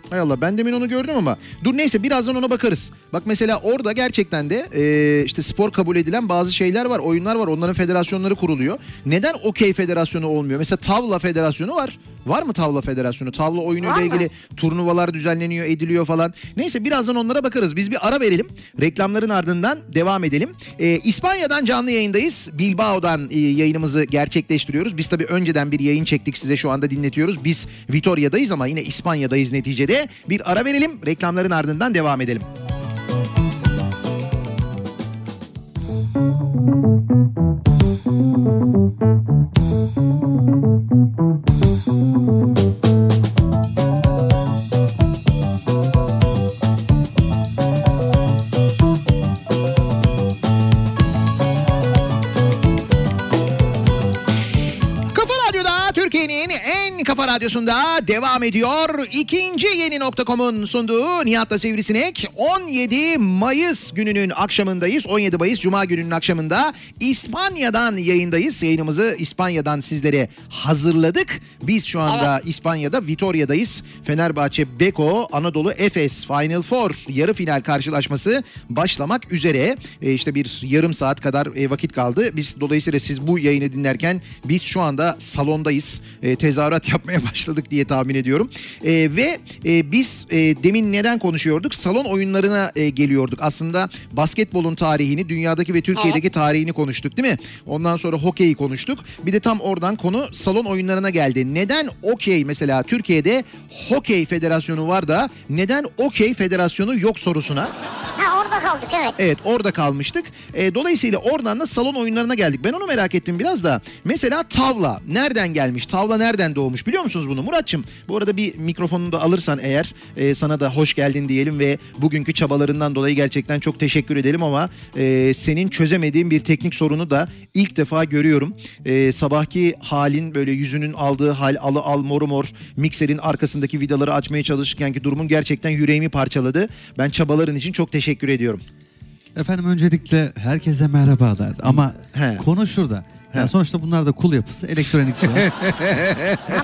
Hay Allah ben demin onu gördüm ama. Dur neyse birazdan ona bakarız. Bak mesela orada gerçekten de e, işte spor kabul edilen bazı şeyler var, oyunlar var. Onların federasyonları kuruluyor. Neden okey federasyonu olmuyor? Mesela tavla federasyonu var. Var mı tavla federasyonu? Tavla oyunuyla Var mı? ilgili turnuvalar düzenleniyor, ediliyor falan. Neyse birazdan onlara bakarız. Biz bir ara verelim. Reklamların ardından devam edelim. Ee, İspanya'dan canlı yayındayız. Bilbao'dan e, yayınımızı gerçekleştiriyoruz. Biz tabii önceden bir yayın çektik size şu anda dinletiyoruz. Biz Vitoria'dayız ama yine İspanya'dayız neticede. Bir ara verelim. Reklamların ardından devam edelim. Kafa radyosunda devam ediyor. İkinci yeni nokta.com'un sunduğu Nihat'la Sivrisinek 17 Mayıs gününün akşamındayız. 17 Mayıs Cuma gününün akşamında İspanya'dan yayındayız. Yayınımızı İspanya'dan sizlere hazırladık. Biz şu anda İspanya'da Vitoria'dayız. Fenerbahçe Beko Anadolu Efes Final Four yarı final karşılaşması başlamak üzere. E, işte bir yarım saat kadar e, vakit kaldı. Biz dolayısıyla siz bu yayını dinlerken biz şu anda salondayız. E, tezahürat yapmaya başladık diye tahmin ediyorum. E, ve e, biz e, demin neden konuşuyorduk? Salon oyunlarına e, geliyorduk. Aslında basketbolun tarihini, dünyadaki ve Türkiye'deki tarihini konuştuk değil mi? Ondan sonra hokeyi konuştuk. Bir de tam oradan konu salon oyunlarına geldi. Neden okey mesela Türkiye'de hokey federasyonu var da neden okey federasyonu yok sorusuna Ha kaldık evet. Evet orada kalmıştık. E, dolayısıyla oradan da salon oyunlarına geldik. Ben onu merak ettim biraz da. Mesela tavla nereden gelmiş? Tavla nereden doğmuş biliyor musunuz bunu? Muratçım bu arada bir mikrofonunu da alırsan eğer e, sana da hoş geldin diyelim ve bugünkü çabalarından dolayı gerçekten çok teşekkür edelim ama e, senin çözemediğin bir teknik sorunu da ilk defa görüyorum. E, sabahki halin böyle yüzünün aldığı hal alı al moru mor mikserin arkasındaki vidaları açmaya çalışırken ki durumun gerçekten yüreğimi parçaladı. Ben çabaların için çok teşekkür ediyorum. Efendim öncelikle herkese merhabalar ama He. konu şurada. Yani sonuçta bunlar da kul yapısı elektronik cihaz.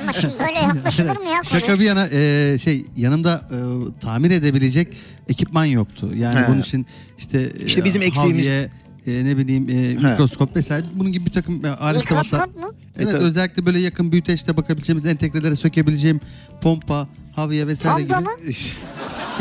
Ama şimdi böyle yaklaşılır mı ya? Şaka bir yana e, şey yanımda e, tamir edebilecek ekipman yoktu. Yani He. bunun için işte İşte bizim e, eksiğimiz- havye, e, ne bileyim e, mikroskop vesaire bunun gibi bir takım e, alet. Mikroskop mu? Evet E, tabii. özellikle böyle yakın büyüteçte bakabileceğimiz entegrelere sökebileceğim pompa, havye vesaire Pompa gibi. mı?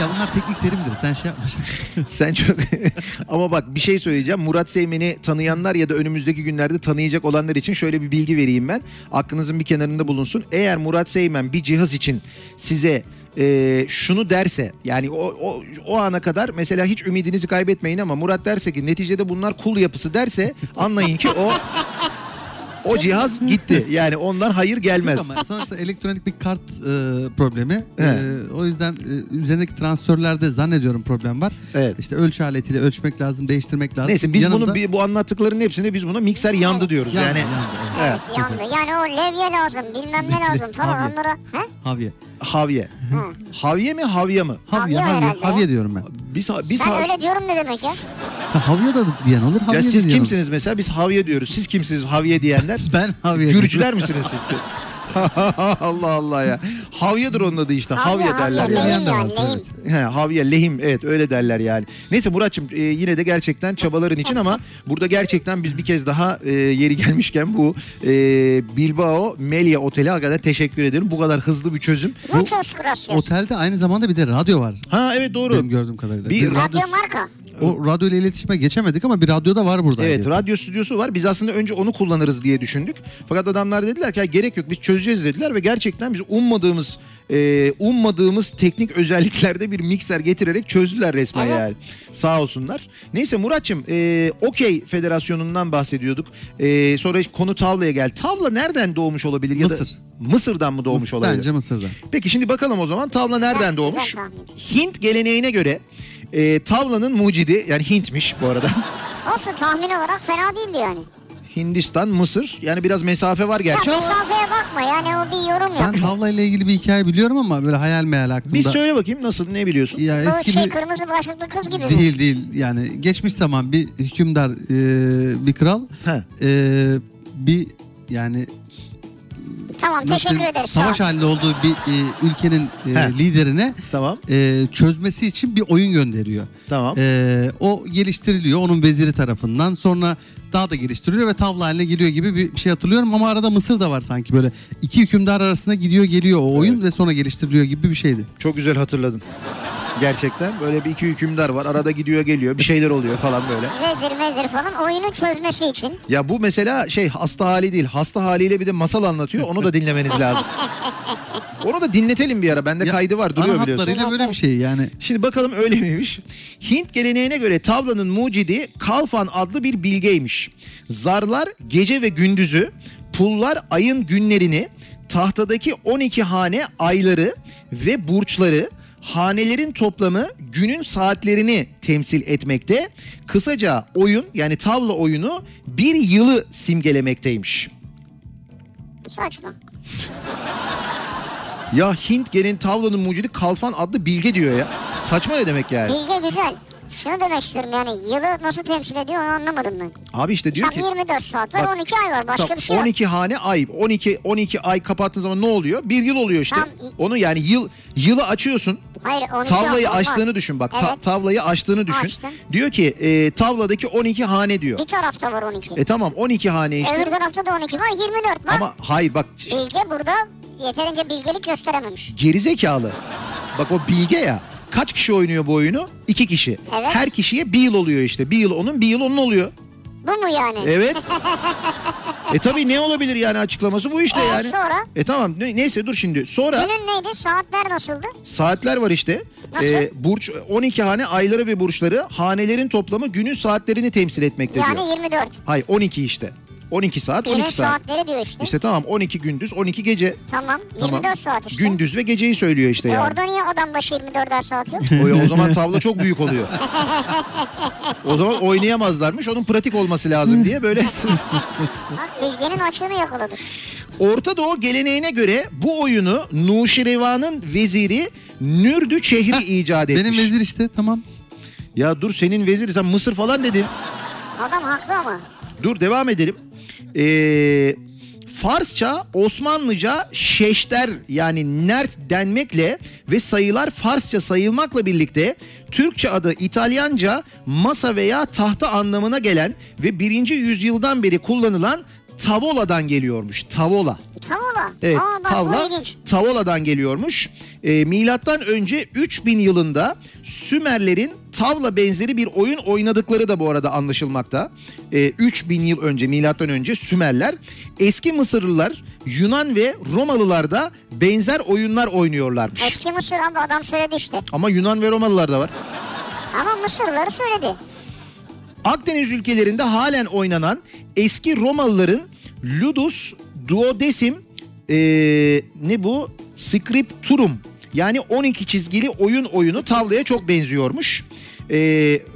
Ya bunlar teknik terimdir sen şey yapma. Sen çok ama bak bir şey söyleyeceğim. Murat Seymen'i tanıyanlar ya da önümüzdeki günlerde tanıyacak olanlar için şöyle bir bilgi vereyim ben. Aklınızın bir kenarında bulunsun. Eğer Murat Seymen bir cihaz için size e, şunu derse yani o, o, o ana kadar mesela hiç ümidinizi kaybetmeyin ama Murat derse ki neticede bunlar kul yapısı derse anlayın ki o o cihaz gitti. Yani ondan hayır gelmez. Yok ama sonuçta elektronik bir kart e, problemi. E, o yüzden e, üzerindeki transistörlerde zannediyorum problem var. Evet. İşte ölçü aletiyle ölçmek lazım, değiştirmek lazım. Neyse biz Yanında- bunu bu anlattıkların hepsinde biz buna mikser yandı diyoruz. Yandı, yani yandı, evet. Evet yandı. Yani o levye lazım bilmem ne lazım falan onlara. He? Havye. Havye. Havye mi havye mı? Havye, Havye havye, herhalde diyorum ben. Biz biz Sen hav- öyle diyorum ne demek ya? Ha, havye da diyen olur, havye Ya siz diyen kimsiniz mesela? Biz havye diyoruz. Siz kimsiniz havye diyenler? Ben havye Gürcüler misiniz siz? Allah Allah ya. Havyedir onun adı işte. Havye, Havye, derler. havye. yani. Lehim yani, lehim. He, havye, lehim evet öyle derler yani. Neyse Muratçım e, yine de gerçekten çabaların için ama burada gerçekten biz bir kez daha e, yeri gelmişken bu e, Bilbao Melia Oteli hakikaten teşekkür ederim. Bu kadar hızlı bir çözüm. Gracias. Otelde aynı zamanda bir de radyo var. Ha evet doğru. Benim gördüğüm kadarıyla. Bir Radyo marka. O radyo ile iletişime geçemedik ama bir radyo da var burada. Evet radyo stüdyosu var. Biz aslında önce onu kullanırız diye düşündük. Fakat adamlar dediler ki "Ya gerek yok biz çözeceğiz dediler ve gerçekten biz ummadığımız e, ummadığımız teknik özelliklerde bir mikser getirerek çözdüler resmen Evet. yani. Sağ olsunlar. Neyse Muratçım e, Okey Federasyonu'ndan bahsediyorduk. E, sonra konu tavlaya geldi. Tavla nereden doğmuş olabilir? Ya Mısır. Da Mısır'dan mı doğmuş Mısır, olabilir? Bence Mısır'da. Peki şimdi bakalım o zaman tavla nereden doğmuş? Hint geleneğine göre e, tavlanın mucidi yani Hintmiş bu arada. Olsun tahmin olarak fena değildi yani. Hindistan, Mısır. Yani biraz mesafe var gerçi ya ama. mesafeye bakma yani o bir yorum Ben yaptı. tavla ile ilgili bir hikaye biliyorum ama böyle hayal meyal aklımda. Bir söyle bakayım nasıl ne biliyorsun? Ya O eski şey bir... kırmızı başlıklı kız gibi mi? Değil değil yani geçmiş zaman bir hükümdar e, bir kral He. e, bir yani Tamam teşekkür ederiz. savaş halinde olduğu bir e, ülkenin e, He. liderine Tamam. e, çözmesi için bir oyun gönderiyor. Tamam. E, o geliştiriliyor onun veziri tarafından sonra daha da geliştiriliyor ve tavla haline geliyor gibi bir şey hatırlıyorum ama arada Mısır da var sanki böyle iki hükümdar arasında gidiyor geliyor o oyun ve sonra geliştiriliyor gibi bir şeydi. Çok güzel hatırladın. Gerçekten böyle bir iki hükümdar var. Arada gidiyor geliyor. Bir şeyler oluyor falan böyle. Vezir mezir falan oyunu çözmesi için. Ya bu mesela şey hasta hali değil. Hasta haliyle bir de masal anlatıyor. Onu da dinlemeniz lazım. Onu da dinletelim bir ara. Bende Ya, kaydı var duruyor ana biliyorsun. hatlarıyla böyle bir şey yani. Şimdi bakalım öyle miymiş? Hint geleneğine göre tavlanın mucidi Kalfan adlı bir bilgeymiş. Zarlar gece ve gündüzü, pullar ayın günlerini, tahtadaki 12 hane ayları ve burçları, hanelerin toplamı günün saatlerini temsil etmekte. Kısaca oyun yani tavla oyunu bir yılı simgelemekteymiş. Saçma. Ya Hint geleneğin tavlanın mucidi Kalfan adlı bilge diyor ya. Saçma ne demek yani? Bilge güzel. Şunu demek istiyorum yani yılı nasıl temsil ediyor onu anlamadım ben. Abi işte diyor Tam ki 24 saat var Bak, 12 ay var başka Tamam, bir şey yok. 12 hane ay 12 12 ay kapattığın zaman ne oluyor? Bir yıl oluyor işte. Tam- Onu yani yıl yılı açıyorsun. Hayır 12 Tavlayı açtığını var. düşün bak. ta- Evet. tavlayı açtığını düşün. Açtım. Diyor ki e, tavladaki 12 hane diyor. Bir tarafta var 12. E tamam 12 hane işte. Öbür tarafta da 12 var 24 var. Ama hayır bak Bilge burada yeterince bilgelik gösterememiş. gerizekalı. Bak o bilge ya. Kaç kişi oynuyor bu oyunu? İki kişi. Evet. Her kişiye bir yıl oluyor işte. Bir yıl onun bir yıl onun oluyor. Bu mu yani? Evet. e tabii ne olabilir yani açıklaması bu işte Ee, yani. sonra? E tamam ne- neyse dur şimdi. Sonra Günün neydi? Saatler nasıldı? saatler var işte. Nasıl? Ee, burç 12 hane ayları ve burçları hanelerin toplamı günün saatlerini temsil etmekte diyor. Yani 24. Hayır 12 işte. 12 saat 12 Günün saat. saatleri diyor işte. İşte tamam 12 gündüz 12 gece. Tamam. Tamam. 24 saat işte. Gündüz ve geceyi söylüyor işte E yani. orada niye adam başı 24'er saat yok? O, o zaman tavla çok büyük oluyor. o zaman oynayamazlarmış. Onun pratik olması lazım diye böyle. Bak bilgenin açığını yakaladık. Orta Doğu geleneğine göre bu oyunu Nuşirevan'ın veziri Nürdü Çehri icat etmiş. Benim vezir işte tamam. Ya dur senin veziri sen Mısır falan dedin. Adam haklı ama. Dur devam edelim. Ee, Farsça, Osmanlıca şeşter yani nert denmekle ve sayılar Farsça sayılmakla birlikte Türkçe adı İtalyanca masa veya tahta anlamına gelen ve birinci yüzyıldan beri kullanılan tavola'dan geliyormuş. Tavola. Tavola. Evet Aa, bak tavla. Tavola'dan geliyormuş. Ee, milattan önce 3000 yılında Sümerlerin tavla benzeri bir oyun oynadıkları da bu arada anlaşılmakta. Ee, 3000 yıl önce milattan önce Sümerler eski Mısırlılar Yunan ve Romalılar da benzer oyunlar oynuyorlarmış. Eski Mısır abi adam söyledi işte. Ama Yunan ve Romalılar da var. Ama Mısırlıları söyledi. Akdeniz ülkelerinde halen oynanan eski Romalıların Ludus Duodecim ee, ne bu? Scripturum yani 12 çizgili oyun oyunu tavlaya çok benziyormuş. Ee,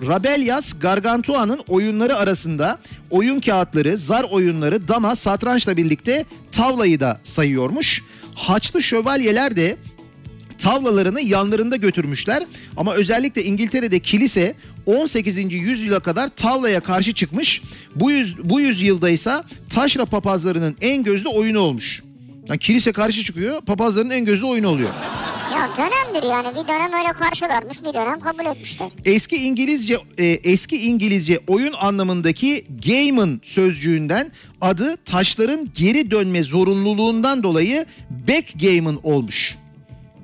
Rabellas Gargantua'nın oyunları arasında oyun kağıtları, zar oyunları, dama, satrançla birlikte tavlayı da sayıyormuş. Haçlı şövalyeler de tavlalarını yanlarında götürmüşler. Ama özellikle İngiltere'de kilise 18. yüzyıla kadar tavlaya karşı çıkmış. Bu, yüz, bu yüzyılda ise taşra papazlarının en gözde oyunu olmuş. Yani kilise karşı çıkıyor, papazların en gözde oyunu oluyor. Ya dönemdir yani bir dönem öyle karşılarmış bir dönem kabul etmişler. Eski İngilizce e, eski İngilizce oyun anlamındaki gammon sözcüğünden adı taşların geri dönme zorunluluğundan dolayı backgammon olmuş.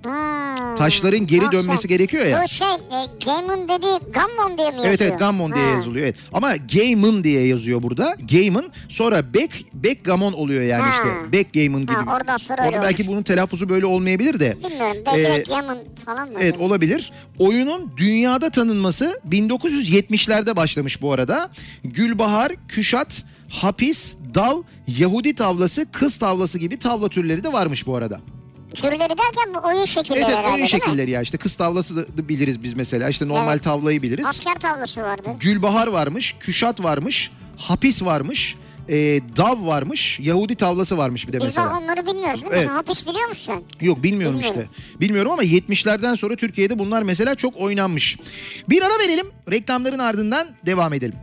Hmm. Taşların geri Bak dönmesi sen, gerekiyor ya. Bu şey e, Gammon dediği Gammon diye mi yazıyor? Evet evet Gammon diye Ha. yazılıyor evet. Ama Gammon diye yazıyor burada. Gammon sonra back backgammon oluyor yani Ha. işte. Backgammon gibi. Ha, oradan sonra Onun belki olmuş. bunun telaffuzu böyle olmayabilir de. Bilmiyorum belki Ee, Gammon falan mı? Evet olabilir. Oyunun dünyada tanınması 1970'lerde başlamış bu arada. Gülbahar, Küşat, Hapis, Dav, Yahudi tavlası, kız tavlası gibi tavla türleri de varmış bu arada. Türleri derken bu oyun şekilleri Evet, herhalde oyun şekilleri ya işte kız tavlası da- biliriz biz mesela. İşte normal Evet. tavlayı biliriz. Asker tavlası vardı. Gülbahar varmış, Küşat varmış, Hapis varmış, e, Dav varmış, Yahudi tavlası varmış bir de Biz mesela. bak onları bilmiyoruz değil mi? Evet. Sen hapis biliyor musun? Yok bilmiyorum, Bilmiyorum. işte. Bilmiyorum ama 70'lerden sonra Türkiye'de bunlar mesela çok oynanmış. Bir ara verelim. Reklamların ardından devam edelim.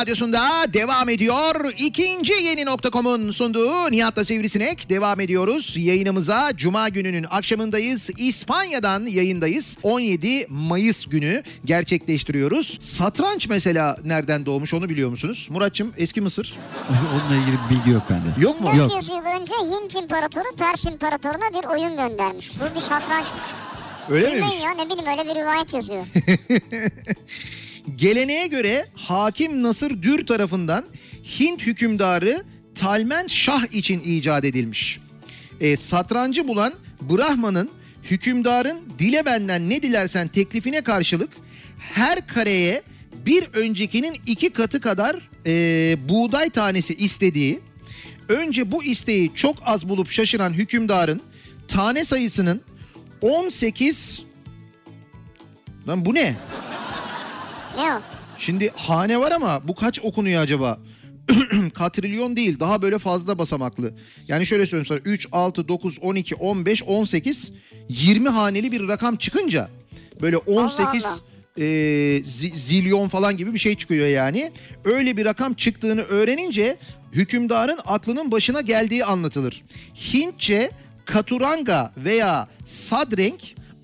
Radyosunda devam ediyor. İkinci yeni nokta.com'un sunduğu Nihat'la Sivrisinek devam ediyoruz. Yayınımıza Cuma gününün akşamındayız. İspanya'dan yayındayız. 17 Mayıs günü gerçekleştiriyoruz. Satranç mesela nereden doğmuş onu biliyor musunuz? Muratçım eski Mısır. Onunla ilgili bir bilgi yok bende. Yok mu? 400 yıl önce Hint İmparatoru Pers İmparatoruna bir oyun göndermiş. Bu bir satrançmış. Öyle ya ne bileyim öyle bir rivayet yazıyor. Geleneğe göre Hakim Nasır Dür tarafından Hint hükümdarı Talmen Şah için icat edilmiş. E, satrancı bulan Brahman'ın hükümdarın dile benden ne dilersen teklifine karşılık her kareye bir öncekinin iki katı kadar e, buğday tanesi istediği önce bu isteği çok az bulup şaşıran hükümdarın tane sayısının 18 Lan bu ne? Ne o? Şimdi hane var ama bu kaç okunuyor acaba? Katrilyon değil daha böyle fazla basamaklı. Yani şöyle söyleyeyim sana 3, 6, 9, 12, 15, 18, 20 haneli bir rakam çıkınca böyle 18 Allah. e, zi- zilyon falan gibi bir şey çıkıyor yani. Öyle bir rakam çıktığını öğrenince hükümdarın aklının başına geldiği anlatılır. Hintçe katuranga veya sadrenk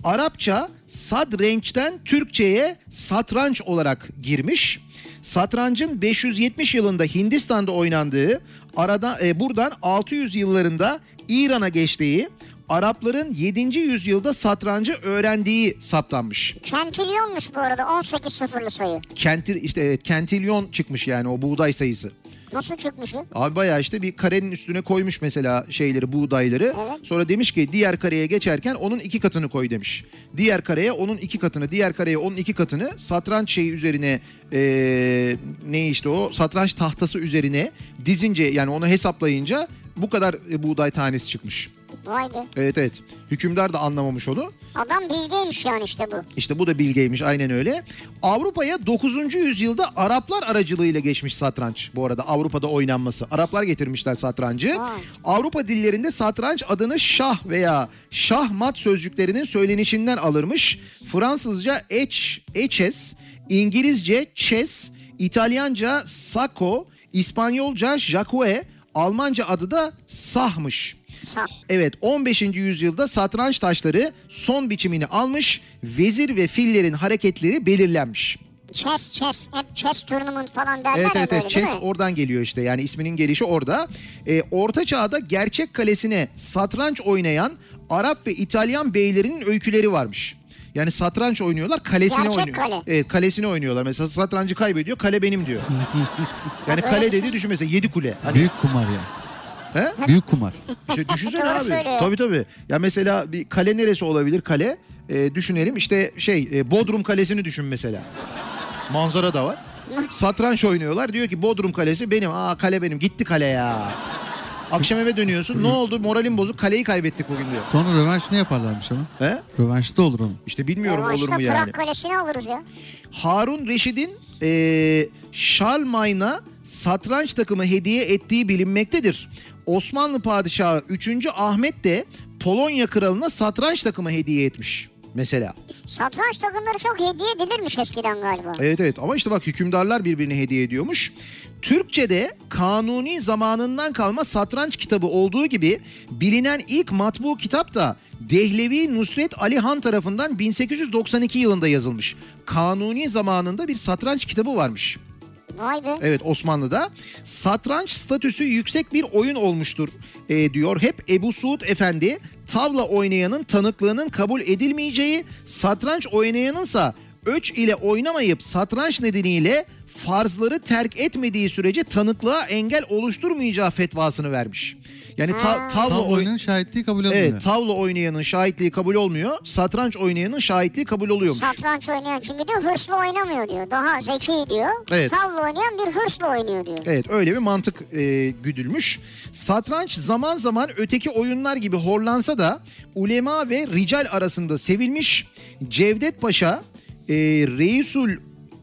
Arapça sadrençten Türkçe'ye satranç olarak girmiş. Satrancın 570 yılında Hindistan'da oynandığı, arada e, buradan 600 yıllarında İran'a geçtiği, Arapların 7. yüzyılda satrancı öğrendiği saptanmış. Kentilyonmuş bu arada 18 sıfırlı sayı. Kentir işte evet kentilyon çıkmış yani o buğday sayısı. Nasıl çıkmış o? Abi bayağı işte bir karenin üstüne koymuş mesela şeyleri buğdayları. Evet. Sonra demiş ki diğer kareye geçerken onun iki katını koy demiş. Diğer kareye onun iki katını, diğer kareye onun iki katını satranç şeyi üzerine eee, ne işte o satranç tahtası üzerine dizince yani onu hesaplayınca bu kadar e, buğday tanesi çıkmış. Vay be. Evet evet. Hükümdar da anlamamış onu. Adam bilgiymiş yani işte bu. İşte bu da bilgeymiş aynen öyle. Avrupa'ya 9. yüzyılda Araplar aracılığıyla geçmiş satranç. Bu arada Avrupa'da oynanması. Araplar getirmişler satrancı. Vay. Avrupa dillerinde satranç adını şah veya şahmat sözcüklerinin söylenişinden alırmış. Fransızca eç, eches, İngilizce chess, İtalyanca sacco, İspanyolca jacque, Almanca adı da sahmış. Evet 15. yüzyılda satranç taşları son biçimini almış, vezir ve fillerin hareketleri belirlenmiş. Chess chess. Hep chess tournament falan derler Evet ya evet böyle evet chess mi? oradan geliyor işte yani isminin gelişi orada. Ee, Orta Çağ'da gerçek kalesine satranç oynayan Arap ve İtalyan beylerinin öyküleri varmış. Yani satranç oynuyorlar kalesine Gerçek oynuyor. kale. Evet kalesine oynuyorlar. Mesela satrancı kaybediyor kale benim diyor. yani kale bir şey. dedi düşün mesela 7 kule. Hani Büyük kumar ya. He? Büyük kumar. İşte düşünsene Doğru abi. söylüyor. Tabii tabii. Ya mesela bir kale neresi olabilir kale? Ee, düşünelim işte şey e, Bodrum Kalesi'ni düşün mesela. Manzara da var. Satranç oynuyorlar. Diyor ki Bodrum Kalesi benim. Aa kale benim. Gitti kale ya. Akşam eve dönüyorsun. Ne oldu? Moralim bozuk. Kaleyi kaybettik bugün diyor. Sonra rövanşını yaparlarmış ama. He? Rövanşı da olur onun. İşte bilmiyorum olur Revanşta mu yani. Prag Kalesi'ni alırız ya. Harun Reşid'in eee Şarlmayna satranç takımı hediye ettiği bilinmektedir. Osmanlı Padişahı 3. Ahmet de Polonya kralına satranç takımı hediye etmiş mesela. Satranç takımları çok hediye edilirmiş eskiden galiba. Evet evet ama işte bak hükümdarlar birbirine hediye ediyormuş. Türkçe'de kanuni zamanından kalma satranç kitabı olduğu gibi bilinen ilk matbu kitap da Dehlevi Nusret Ali Han tarafından 1892 yılında yazılmış. Kanuni zamanında bir satranç kitabı varmış. Vay be. Evet Osmanlı'da satranç statüsü yüksek bir oyun olmuştur e, diyor. Hep Ebu Suud Efendi tavla oynayanın tanıklığının kabul edilmeyeceği, satranç oynayanınsa öç ile oynamayıp satranç nedeniyle farzları terk etmediği sürece tanıklığa engel oluşturmayacağı fetvasını vermiş. Yani ta- tavla Tam oyn- oyunun şahitliği kabul edilmiyor. Evet, tavla oynayanın şahitliği kabul olmuyor. Satranç oynayanın şahitliği kabul oluyormuş. Satranç oynayan çünkü diyor hırslı oynamıyor diyor. Daha zeki diyor. Evet. Tavla oynayan bir hırslı oynuyor diyor. Evet öyle bir mantık e, güdülmüş. Satranç zaman zaman öteki oyunlar gibi horlansa da ulema ve rical arasında sevilmiş. Cevdet Paşa e, Reisul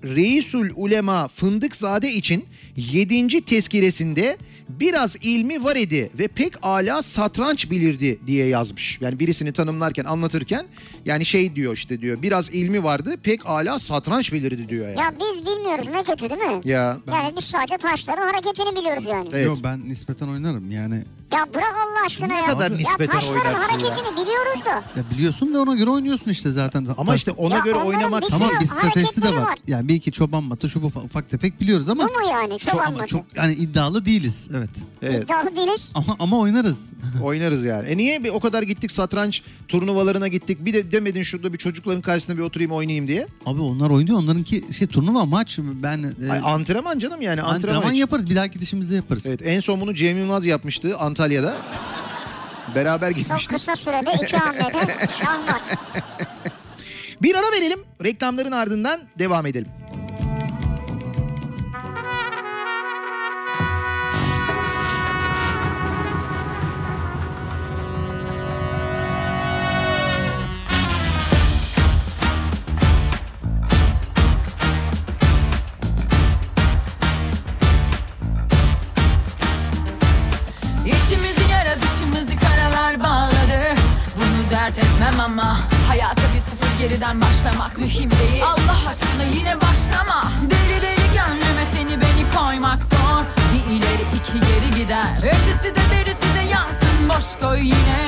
Reisul Ulema Fındıkzade için 7. tezkiresinde biraz ilmi var idi ve pek ala satranç bilirdi diye yazmış. Yani birisini tanımlarken anlatırken yani şey diyor işte diyor biraz ilmi vardı pek ala satranç bilirdi diyor yani. Ya biz bilmiyoruz ne kötü değil mi? Ya Yani biz sadece taşların hareketini biliyoruz yani. Evet. Yok ben nispeten oynarım yani. Ya bırak Allah aşkına Ne ya. kadar ya nispeten taşların oynarsın ya? hareketini biliyoruz da. Ya biliyorsun da ona göre oynuyorsun işte zaten. ama Taş- işte ona Ya göre oynamak Tamam bir stratejisi de var. var. Yani bir iki çoban matı şu bu ufak, tefek biliyoruz ama Bu mu yani? Ama anlatın. çok yani iddialı değiliz. Evet. Evet. İddialı değiliz. Ama ama oynarız. Oynarız yani. E niye bir o kadar gittik satranç turnuvalarına gittik. Bir de demedin şurada bir çocukların karşısında bir oturayım oynayayım diye. Abi onlar oynuyor. Onlarınki şey turnuva maç. Ben e, Ay, antrenman canım yani antrenman. antrenman yaparız. Bir dahaki gidişimizde yaparız. Evet en son bunu Cem Yılmaz yapmıştı Antalya'da. Beraber Çok gitmiştik. kısa sürede iki hamlede şahmat. Bir ara verelim. Reklamların ardından devam edelim. Sıfır geriden başlamak mühim değil. Allah aşkına yine başlama. Deli deli gönlüme seni beni koymak zor. Bir ileri iki geri gider. Ötesi de berisi de yansın. Boş koy yine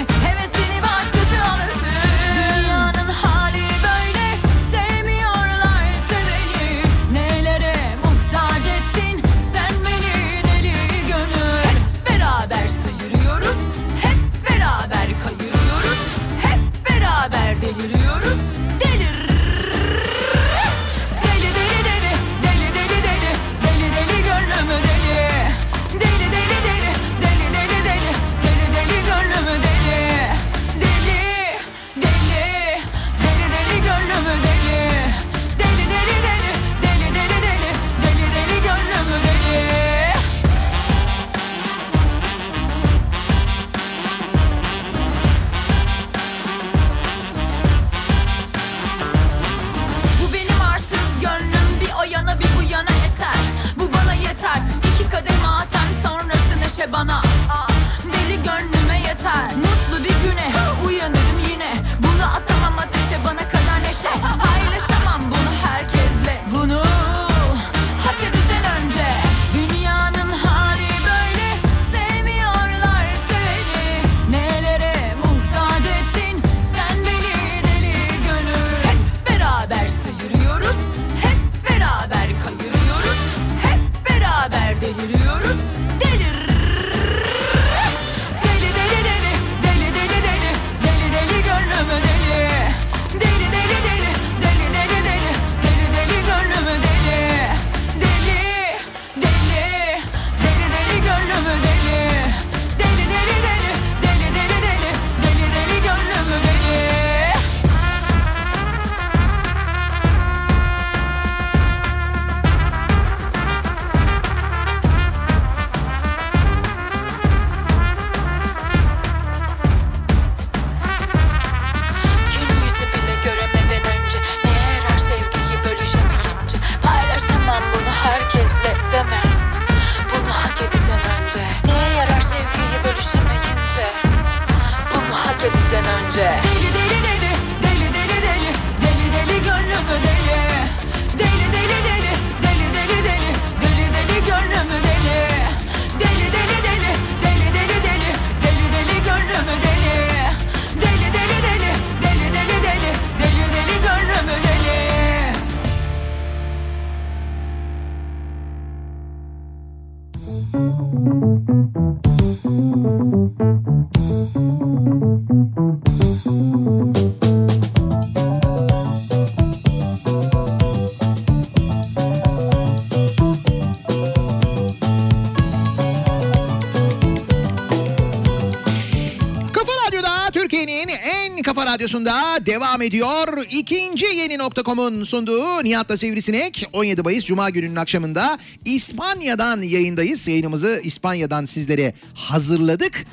kafa radyosunda devam ediyor. İkinci yeni nokta.com'un sunduğu Nihat'la Sivrisinek 17 Mayıs Cuma gününün akşamında İspanya'dan yayındayız. Yayınımızı İspanya'dan sizlere hazırladık.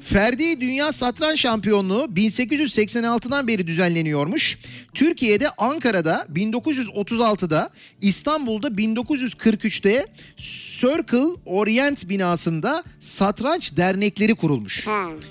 Ferdi Dünya Satranç Şampiyonluğu 1886'dan beri düzenleniyormuş. Türkiye'de Ankara'da 1936'da, İstanbul'da 1943'te Circle Orient binasında satranç dernekleri kurulmuş.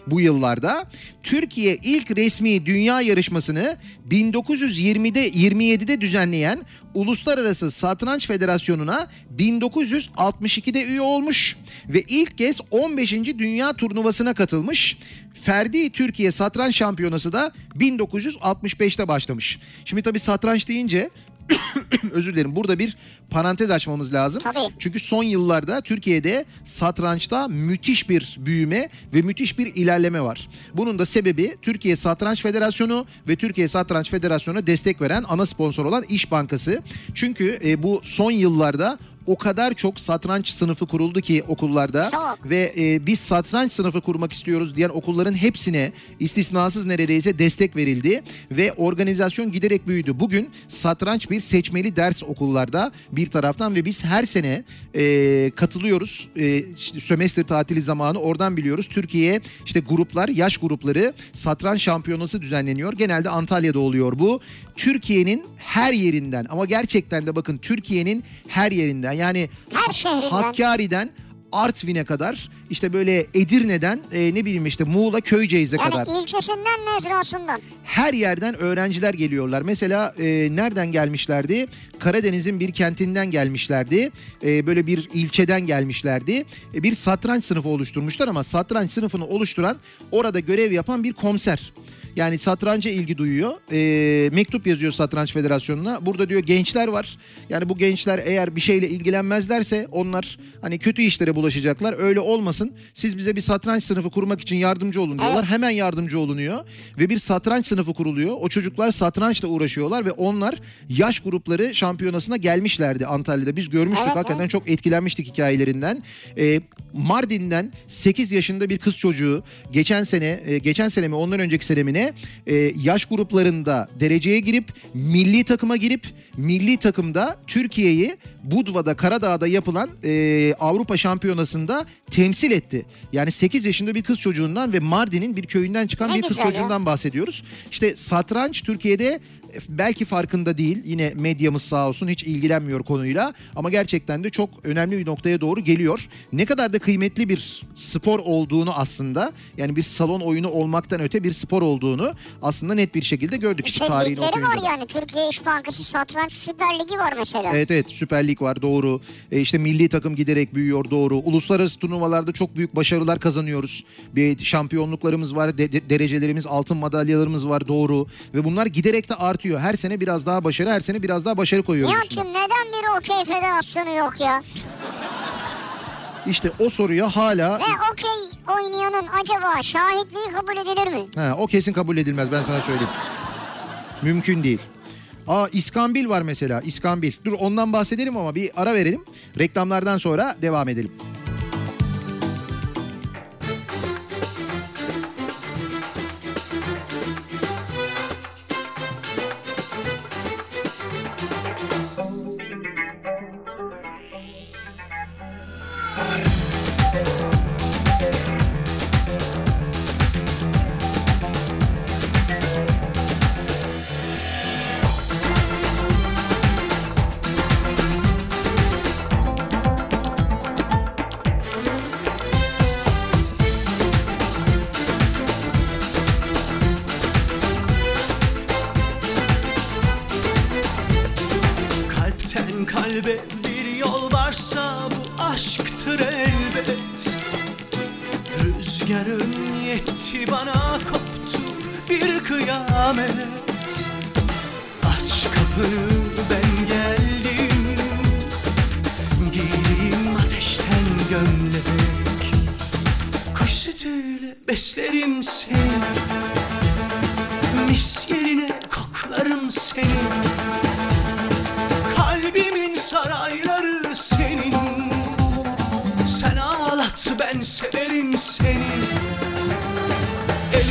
Bu yıllarda Türkiye ilk resmi dünya yarışmasını 1920'de 27'de düzenleyen Uluslararası Satranç Federasyonu'na 1962'de üye olmuş ve ilk kez 15. Dünya Turnuvası'na katılmış. Ferdi Türkiye Satranç Şampiyonası da 1965'te başlamış. Şimdi tabii satranç deyince özür dilerim burada bir parantez açmamız lazım. Tabii. Çünkü son yıllarda Türkiye'de satrançta müthiş bir büyüme ve müthiş bir ilerleme var. Bunun da sebebi Türkiye Satranç Federasyonu ve Türkiye Satranç Federasyonu'na destek veren ana sponsor olan İş Bankası. Çünkü e, bu son yıllarda o kadar çok satranç sınıfı kuruldu ki okullarda Çok. ve e, biz satranç sınıfı kurmak istiyoruz diyen okulların hepsine istisnasız neredeyse destek verildi ve organizasyon giderek büyüdü. Bugün satranç bir seçmeli ders okullarda bir taraftan ve biz her sene e, katılıyoruz. E, işte sömestr tatili zamanı oradan biliyoruz. Türkiye işte gruplar, yaş grupları satranç şampiyonası düzenleniyor. Genelde Antalya'da oluyor bu. Türkiye'nin her yerinden ama gerçekten de bakın Türkiye'nin her yerinden yani Her şehrinden. Hakkari'den Artvin'e kadar işte böyle Edirne'den e, ne bileyim işte Muğla Köyceğiz'e kadar Yani ilçesinden mezrasından. her yerden öğrenciler geliyorlar. Mesela e, nereden gelmişlerdi? Karadeniz'in bir kentinden gelmişlerdi. E, böyle bir ilçeden gelmişlerdi. E, bir satranç sınıfı oluşturmuşlar ama satranç sınıfını oluşturan orada görev yapan bir komiser. Yani satranca ilgi duyuyor. E, mektup yazıyor Satranç Federasyonu'na. Burada diyor gençler var. Yani bu gençler eğer bir şeyle ilgilenmezlerse onlar hani kötü işlere bulaşacaklar. Öyle olmasın. Siz bize bir satranç sınıfı kurmak için yardımcı olun diyorlar. Hemen yardımcı olunuyor. Ve bir satranç sınıfı kuruluyor. O çocuklar satrançla uğraşıyorlar ve onlar yaş grupları şampiyonasına gelmişlerdi Antalya'da. Biz görmüştük Evet, hakikaten evet. çok etkilenmiştik hikayelerinden. Ee, Mardin'den 8 yaşında bir kız çocuğu geçen sene, e, geçen sene mi ondan önceki sene mi ne e, yaş gruplarında dereceye girip milli takıma girip milli takımda Türkiye'yi Budva'da Karadağ'da yapılan e, Avrupa Şampiyonası'nda temsil etti. Yani 8 yaşında bir kız çocuğundan ve Mardin'in bir köyünden çıkan Ne bir kız güzel ya. çocuğundan bahsediyoruz. İşte satranç Türkiye'de belki farkında değil. Yine medyamız sağ olsun hiç ilgilenmiyor konuyla ama gerçekten de çok önemli bir noktaya doğru geliyor. Ne kadar da kıymetli bir spor olduğunu aslında yani bir salon oyunu olmaktan öte bir spor olduğunu aslında net bir şekilde gördük. İşte tarihini ligleri var yani. Türkiye İş Bankası Satranç Süper Ligi var mesela. Evet evet Süper Lig var doğru. E, işte milli takım giderek büyüyor doğru. Uluslararası turnuvalarda çok büyük başarılar kazanıyoruz. Bir şampiyonluklarımız var, de- derecelerimiz, altın madalyalarımız var doğru. Ve bunlar giderek de artıyor. Her sene biraz daha başarı, her sene biraz daha başarı koyuyoruz. üstüne. Nihat'cığım neden bir okey federasyonu yok ya? İşte o soruya hala Ve okey oynayanın acaba şahitliği kabul edilir mi? ha, o kesin kabul edilmez ben sana söyleyeyim. Mümkün değil. Aa İskambil var mesela İskambil. Dur ondan bahsedelim ama bir ara verelim. Reklamlardan sonra devam edelim. Yetti bana koptu bir kıyamet. Aç kapını ben geldim. Giyeyim ateşten gömlek. Kuş sütüyle beslerim seni. Mis yerine koklarım seni. Kalbimin sarayları senin. Sen ağlat ben severim seni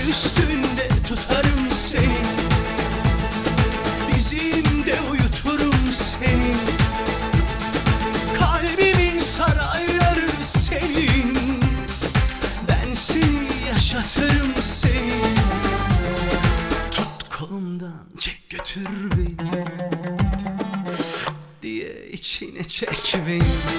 üstünde tutarım seni. Dizimde uyuturum seni. Kalbimin sarayları senin. Ben seni yaşatırım seni. Tut kolumdan çek götür beni. Diye içine çek beni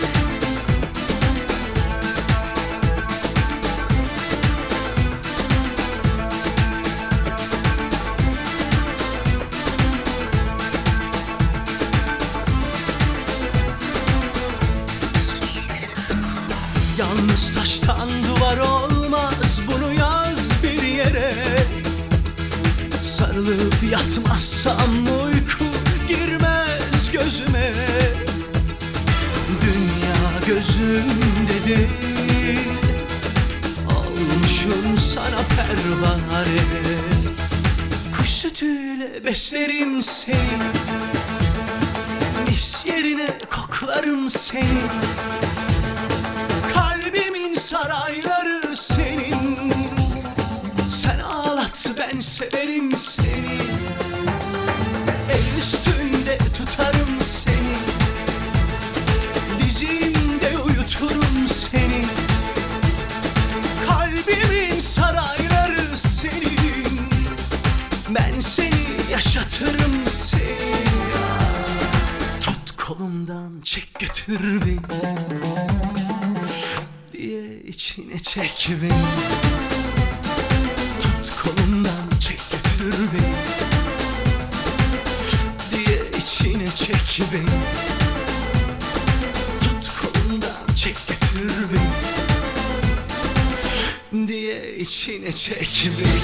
beslerim seni Mis yerine koklarım seni çek beni Tut kolumdan çek götür beni. Diye içine çek beni Tut kolumdan çek götür beni. Diye içine çek beni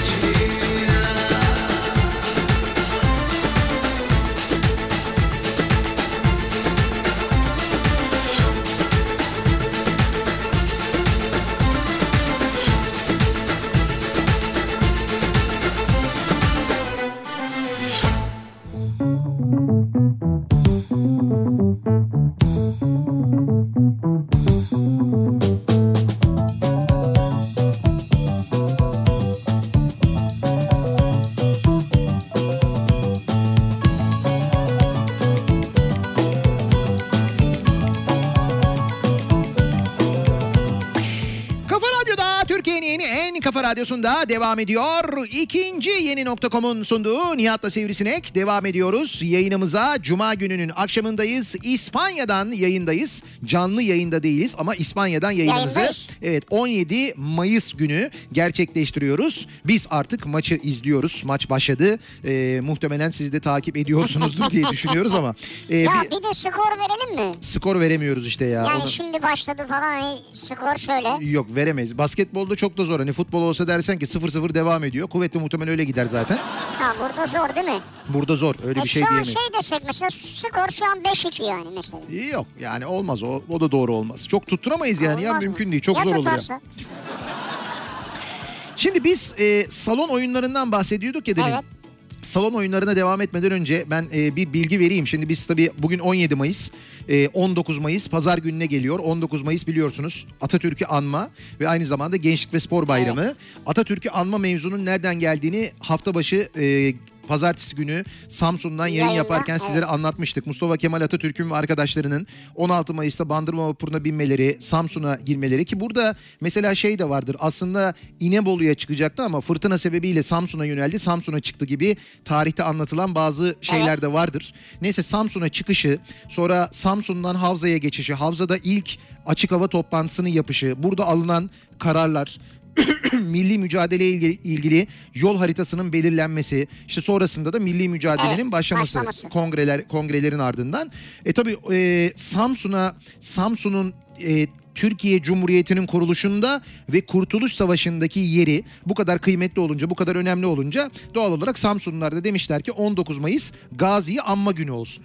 radyosunda devam ediyor. İkinci yeni nokta.com'un sunduğu Nihat'la Sivrisinek devam ediyoruz. Yayınımıza Cuma gününün akşamındayız. İspanya'dan yayındayız. Canlı yayında değiliz ama İspanya'dan yayınımızı Yayındayız. evet 17 Mayıs günü gerçekleştiriyoruz. Biz artık maçı izliyoruz. Maç başladı. Ee, muhtemelen siz de takip ediyorsunuzdur diye düşünüyoruz ama e, Ya bir bir de skor verelim mi? skor veremiyoruz işte ya. Yani Onu- şimdi başladı falan hani skor şöyle. Yok veremeyiz. Basketbolda çok da zor. Hani futbol olsa dersen ki 0-0 devam ediyor. Kuvvetli muhtemelen öyle gider zaten. Ha burada zor değil mi? Burada zor. Öyle E bir şey şu an diyemeyiz. şey desek mesela skor şu an 5-2 yani mesela. Yok yani olmaz o. O da doğru olmaz. Çok tutturamayız yani ya Olmaz mı? mümkün değil. Çok ya zor oluyor. tutarsa? Şimdi biz e, salon oyunlarından bahsediyorduk ya demin. Evet. Salon oyunlarına devam etmeden önce ben e, bir bilgi vereyim. Şimdi biz tabii bugün 17 Mayıs, e, 19 Mayıs pazar gününe geliyor. 19 Mayıs biliyorsunuz Atatürk'ü anma ve aynı zamanda Gençlik ve Spor Bayramı. Atatürk'ü anma mevzunun nereden geldiğini hafta başı e, pazartesi günü Samsun'dan yayın Yayında, yaparken evet. sizlere anlatmıştık. Mustafa Kemal Atatürk'ün ve arkadaşlarının 16 Mayıs'ta Bandırma Vapuru'na binmeleri, Samsun'a girmeleri ki burada mesela şey de vardır. Aslında İnebolu'ya çıkacaktı ama fırtına sebebiyle Samsun'a yöneldi. Samsun'a çıktı gibi tarihte anlatılan bazı şeyler de vardır. Neyse Samsun'a çıkışı, sonra Samsun'dan Havza'ya geçişi, Havza'da ilk açık hava toplantısını yapışı, burada alınan kararlar, milli mücadele ilgili, ilgili yol haritasının belirlenmesi, işte sonrasında da milli mücadelenin Evet, başlaması, başlaması. kongreler kongrelerin ardından. E tabii e, Samsun'a Samsun'un e, Türkiye Cumhuriyeti'nin kuruluşunda ve Kurtuluş Savaşı'ndaki yeri bu kadar kıymetli olunca, bu kadar önemli olunca doğal olarak Samsunlular da demişler ki 19 Mayıs Gazi'yi anma günü olsun.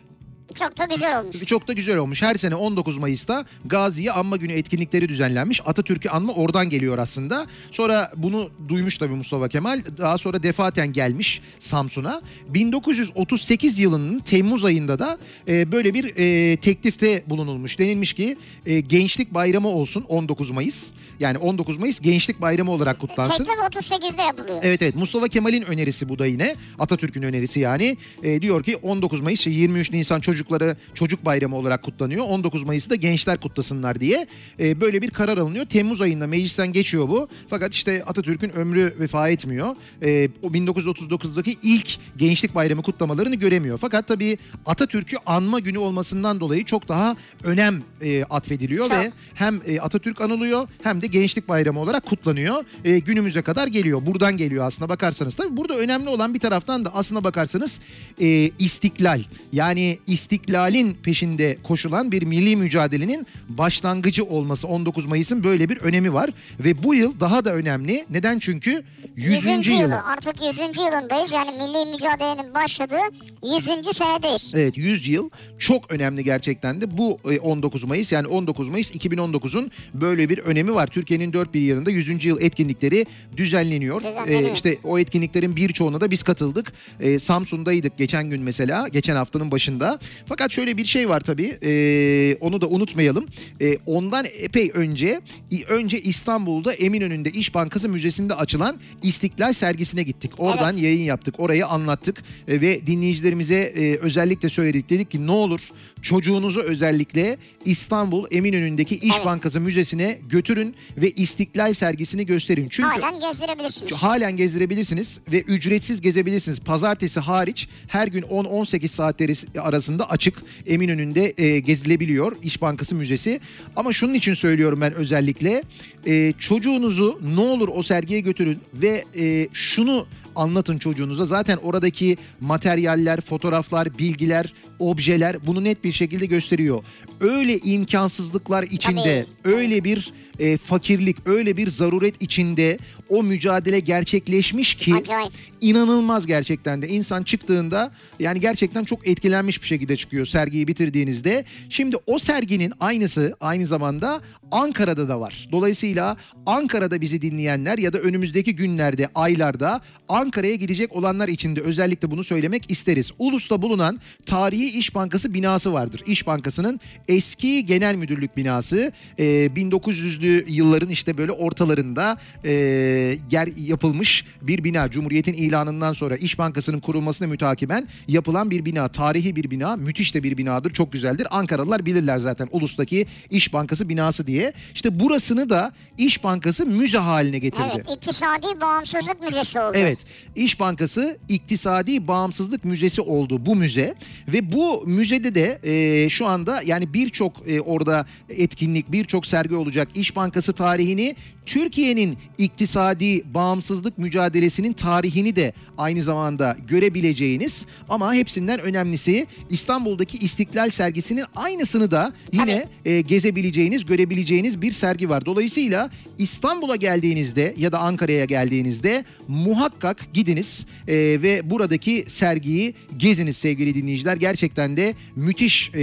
Çok da güzel olmuş. Çok da güzel olmuş. Her sene 19 Mayıs'ta Gazi'ye anma günü etkinlikleri düzenlenmiş. Atatürk'ü anma oradan geliyor aslında. Sonra bunu duymuş tabii Mustafa Kemal. Daha sonra defaten gelmiş Samsun'a. 1938 yılının Temmuz ayında da e, böyle bir e, teklifte bulunulmuş. Denilmiş ki e, Gençlik Bayramı olsun 19 Mayıs. Yani 19 Mayıs Gençlik Bayramı olarak kutlansın. Teklif 38'de yapılıyor. Evet evet Mustafa Kemal'in önerisi bu da yine Atatürk'ün önerisi yani E, diyor ki 19 Mayıs 23 Nisan çocukları çocuk bayramı olarak kutlanıyor 19 Mayıs'ı da gençler kutlasınlar diye E, böyle bir karar alınıyor Temmuz ayında meclisten geçiyor bu fakat işte Atatürk'ün ömrü vefa etmiyor E, o 1939'daki ilk gençlik bayramı kutlamalarını göremiyor fakat tabii Atatürk'ü anma günü olmasından dolayı çok daha önem e, atfediliyor Çok. ve hem e, Atatürk anılıyor hem de Gençlik Bayramı olarak kutlanıyor. E, günümüze kadar geliyor. Buradan geliyor aslına bakarsanız. Tabii burada önemli olan bir taraftan da aslına bakarsanız e, istiklal. Yani istiklalin peşinde koşulan bir milli mücadelenin başlangıcı olması 19 Mayıs'ın böyle bir önemi var. Ve bu yıl daha da önemli. Neden? Çünkü 100. 100. yılı. Artık 100. yılındayız. Yani milli mücadelenin başladığı 100. senedeyiz. Evet 100 yıl çok önemli gerçekten de bu e, 19 Mayıs yani 19 Mayıs 2019'un böyle bir önemi var. Türkiye'nin dört bir yanında 100. yıl etkinlikleri düzenleniyor. Düzenleniyor. E, işte o etkinliklerin birçoğuna da biz katıldık. E, Samsun'daydık geçen gün mesela geçen haftanın başında. Fakat şöyle bir şey var tabii e, onu da unutmayalım. E, ondan epey önce önce İstanbul'da Eminönü'nde İş Bankası Müzesi'nde açılan İstiklal sergisine gittik. Oradan yayın yaptık. Orayı anlattık E, ve dinleyicilerimize e, özellikle söyledik. Dedik ki ne olur çocuğunuzu özellikle İstanbul Eminönü'ndeki İş Evet. Bankası Müzesi'ne götürün ve İstiklal sergisini gösterin. Çünkü Halen gezdirebilirsiniz. halen gezdirebilirsiniz ve ücretsiz gezebilirsiniz. Pazartesi hariç her gün 10-18 saatleri arasında açık Eminönü'nde e, gezilebiliyor İş Bankası Müzesi. Ama şunun için söylüyorum ben özellikle e, çocuğunuzu ne olur o sergiye götürün ve e, şunu anlatın çocuğunuza. Zaten oradaki materyaller, fotoğraflar, bilgiler, objeler bunu net bir şekilde gösteriyor. Öyle imkansızlıklar içinde, öyle bir e, fakirlik, öyle bir zaruret içinde o mücadele gerçekleşmiş ki Acayip. inanılmaz gerçekten de insan çıktığında yani gerçekten çok etkilenmiş bir şekilde çıkıyor sergiyi bitirdiğinizde. Şimdi o serginin aynısı aynı zamanda Ankara'da da var. Dolayısıyla Ankara'da bizi dinleyenler ya da önümüzdeki günlerde, aylarda Ankara'ya gidecek olanlar için de özellikle bunu söylemek isteriz. Ulus'ta bulunan Tarihi İş Bankası binası vardır. İş Bankası'nın eski genel müdürlük binası e, 1900'lü yılların işte böyle ortalarında e, ger yapılmış bir bina. Cumhuriyet'in ilanından sonra İş Bankası'nın kurulmasına mütakiben yapılan bir bina. Tarihi bir bina, müthiş de bir binadır, çok güzeldir. Ankaralılar bilirler zaten Ulus'taki İş Bankası binası diye. İşte burasını da İş Bankası müze haline getirdi. Evet iktisadi bağımsızlık müzesi oldu. Evet. İş Bankası İktisadi Bağımsızlık Müzesi oldu bu müze ve bu müzede de e, şu anda yani birçok e, orada etkinlik, birçok sergi olacak. İş Bankası tarihini Türkiye'nin iktisadi bağımsızlık mücadelesinin tarihini de aynı zamanda görebileceğiniz ama hepsinden önemlisi İstanbul'daki İstiklal sergisinin aynısını da yine e, gezebileceğiniz, görebileceğiniz bir sergi var. Dolayısıyla İstanbul'a geldiğinizde ya da Ankara'ya geldiğinizde muhakkak gidiniz e, ve buradaki sergiyi geziniz sevgili dinleyiciler. Gerçekten de müthiş e,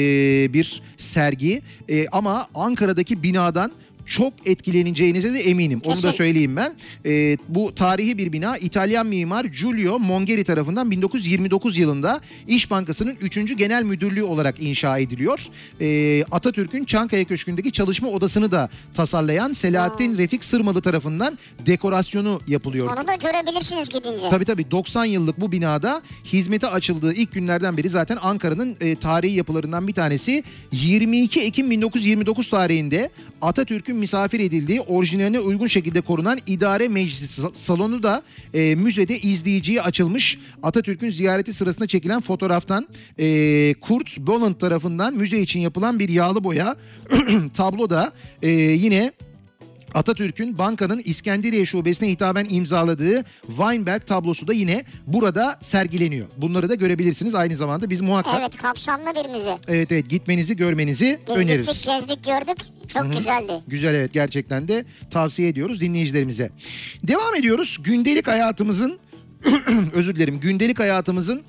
bir sergi E, ama Ankara'daki binadan çok etkileneceğinize de eminim. Onu da söyleyeyim ben. Ee, bu tarihi bir bina İtalyan mimar Giulio Mongeri tarafından 1929 yılında İş Bankası'nın 3. Genel Müdürlüğü olarak inşa ediliyor. Ee, Atatürk'ün Çankaya Köşkü'ndeki çalışma odasını da tasarlayan Selahattin Refik Sırmalı tarafından dekorasyonu yapılıyor. Onu da görebilirsiniz gidince. Tabii tabii 90 yıllık bu binada hizmete açıldığı ilk günlerden beri zaten Ankara'nın e, tarihi yapılarından bir tanesi. 22 Ekim 1929 tarihinde Atatürk'ün misafir edildiği orijinaline uygun şekilde korunan idare meclisi sa- salonu da e, müzede izleyiciye açılmış. Atatürk'ün ziyareti sırasında çekilen fotoğraftan e, Kurt Boland tarafından müze için yapılan bir yağlı boya tablo da e, yine Atatürk'ün bankanın İskenderiye şubesine hitaben imzaladığı Weinberg tablosu da yine burada sergileniyor. Bunları da görebilirsiniz aynı zamanda biz muhakkak Evet kapsamlı bir müze. evet evet gitmenizi görmenizi Biz öneririz. gittik gezdik gördük. Çok güzeldi. Güzel evet gerçekten de tavsiye ediyoruz dinleyicilerimize. Devam ediyoruz gündelik hayatımızın özür dilerim gündelik hayatımızın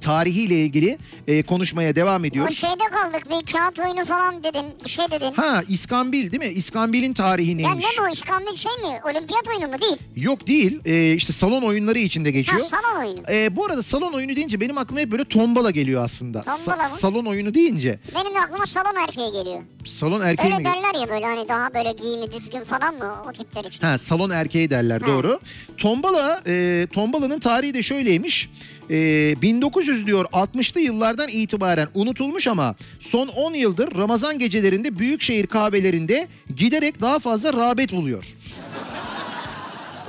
tarihiyle ilgili e, konuşmaya devam ediyoruz. şeyde kaldık bir kağıt oyunu falan dedin. Bir şey dedin. Ha İskambil değil mi? İskambil'in tarihi Ya neymiş? ne bu İskambil şey mi? Olimpiyat oyunu mu değil? Yok değil. E, işte salon oyunları içinde Ha geçiyor. salon oyunu. E, bu arada salon oyunu deyince benim aklıma hep böyle tombala geliyor aslında. Tombala mı? salon oyunu deyince Benim de aklıma salon erkeği geliyor. salon erkeği Öyle mi? derler ya böyle hani daha böyle giyimi düzgün falan mı o tipler için. Ha salon erkeği derler doğru. Tombala, e, tombalanın tarihi de şöyleymiş. E, 1900 diyor 60'lı yıllardan itibaren unutulmuş ama son 10 yıldır Ramazan gecelerinde büyükşehir kahvelerinde giderek daha fazla rağbet buluyor.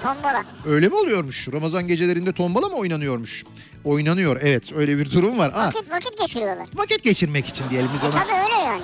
Tombala. Öyle mi oluyormuş? Ramazan gecelerinde tombala mı oynanıyormuş? Oynanıyor evet öyle bir durum var. Vakit vakit geçiriyorlar. vakit geçirmek için diyelim biz E ona. tabii öyle yani.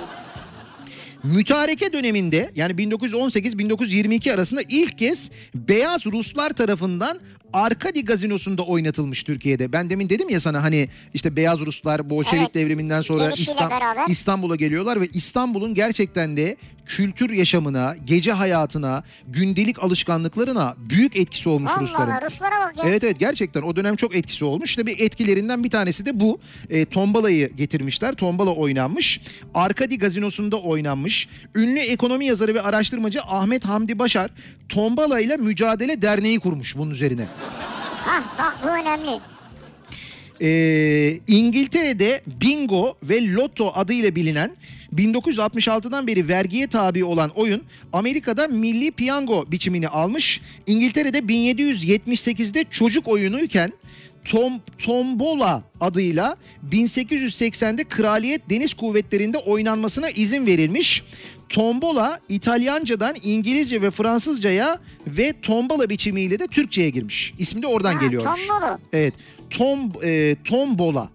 Mütareke döneminde yani 1918-1922 arasında ilk kez beyaz Ruslar tarafından Arkadi gazinosunda oynatılmış Türkiye'de. Ben demin dedim ya sana hani işte beyaz Ruslar Bolşevik Evet. devriminden sonra İstan- beraber. İstanbul'a geliyorlar ve İstanbul'un gerçekten de kültür yaşamına, gece hayatına, gündelik alışkanlıklarına büyük etkisi olmuş Allah Rusların. Allah Ruslara bak ya. Evet evet gerçekten o dönem çok etkisi olmuş. İşte bir etkilerinden bir tanesi de bu. E, tombalayı getirmişler. Tombala oynanmış. Arkadi gazinosunda oynanmış. Ünlü ekonomi yazarı ve araştırmacı Ahmet Hamdi Başar Tombala ile Mücadele Derneği kurmuş bunun üzerine. Bak bu önemli. Ee, İngiltere'de bingo ve lotto adıyla bilinen 1966'dan beri vergiye tabi olan oyun Amerika'da milli piyango biçimini almış. İngiltere'de 1778'de çocuk oyunuyken Tom, Tombola adıyla 1880'de Kraliyet Deniz Kuvvetleri'nde oynanmasına izin verilmiş. Tombola İtalyancadan İngilizce ve Fransızcaya ve tombala biçimiyle de Türkçe'ye girmiş. İsmi de oradan Ha, geliyormuş. tombolo. Evet. Tom e, tombola.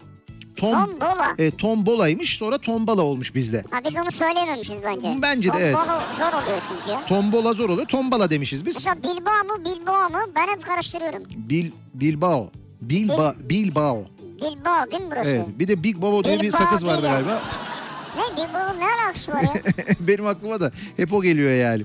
Tom, Tombola. E, tombolaymış sonra tombala olmuş bizde. Ha biz onu söylememişiz bence. Bence de, evet. Tombolo zor oluyor çünkü ya. Tombola zor oluyor. Tombala demişiz biz. Mesela Bilbao mu Bilbao mu ben hep karıştırıyorum. Bil, Bilbao. Bilba, Bilbao. Bilbao değil mi burası? Evet. Bir de Big Babo diye bir sakız vardı galiba. Ne Bilbao ne alakası var ya? Benim aklıma da hep o geliyor yani.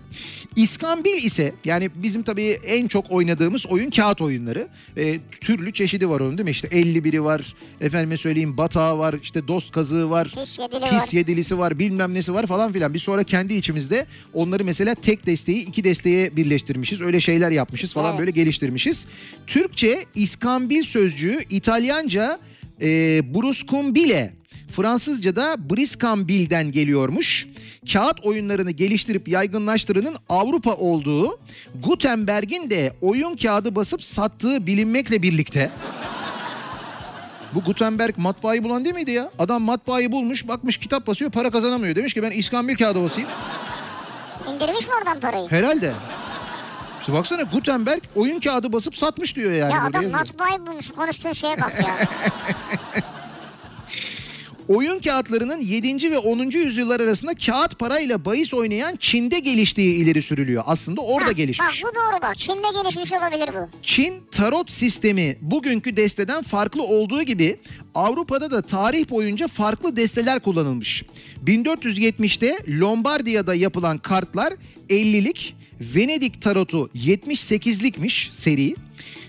İskambil ise yani bizim tabii en çok oynadığımız oyun kağıt oyunları. E, türlü çeşidi var onun değil mi? İşte 51'i var, efendime söyleyeyim batağı var, işte dost kazığı var, Pis yedili pis var. yedilisi var, bilmem nesi var falan filan. Biz sonra kendi içimizde onları mesela tek desteği iki desteğe birleştirmişiz. Öyle şeyler yapmışız falan Evet. böyle geliştirmişiz. Türkçe iskambil sözcüğü İtalyanca e, bruscumbile, Fransızca'da briskambil'den geliyormuş. Kağıt oyunlarını geliştirip yaygınlaştıranın Avrupa olduğu, Gutenberg'in de oyun kağıdı basıp sattığı bilinmekle birlikte bu Gutenberg matbaayı bulan değil miydi ya? Adam matbaayı bulmuş, bakmış kitap basıyor, para kazanamıyor. Demiş ki ben iskambil kağıdı basayım. İndirmiş mi oradan parayı? Herhalde. İşte baksana Gutenberg oyun kağıdı basıp satmış diyor yani. ya adam matbaayı bulmuş konuştuğun şeye bak ya. Oyun kağıtlarının 7. ve 10. yüzyıllar arasında kağıt parayla bahis oynayan Çin'de geliştiği ileri sürülüyor. Aslında orada Ha, gelişmiş. Bak bu doğru bak. Çin'de gelişmiş olabilir bu. Çin tarot sistemi bugünkü desteden farklı olduğu gibi Avrupa'da da tarih boyunca farklı desteler kullanılmış. 1470'te Lombardiya'da yapılan kartlar 50'lik, Venedik tarotu 78'likmiş seri.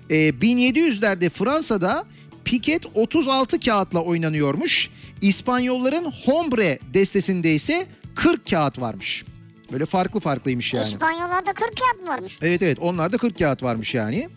Ee, 1700'lerde Fransa'da Piket 36 kağıtla oynanıyormuş. İspanyolların Hombre destesinde ise 40 kağıt varmış. Böyle farklı farklıymış yani. İspanyollarda 40 kağıt mı varmış? Evet evet onlarda 40 kağıt varmış yani.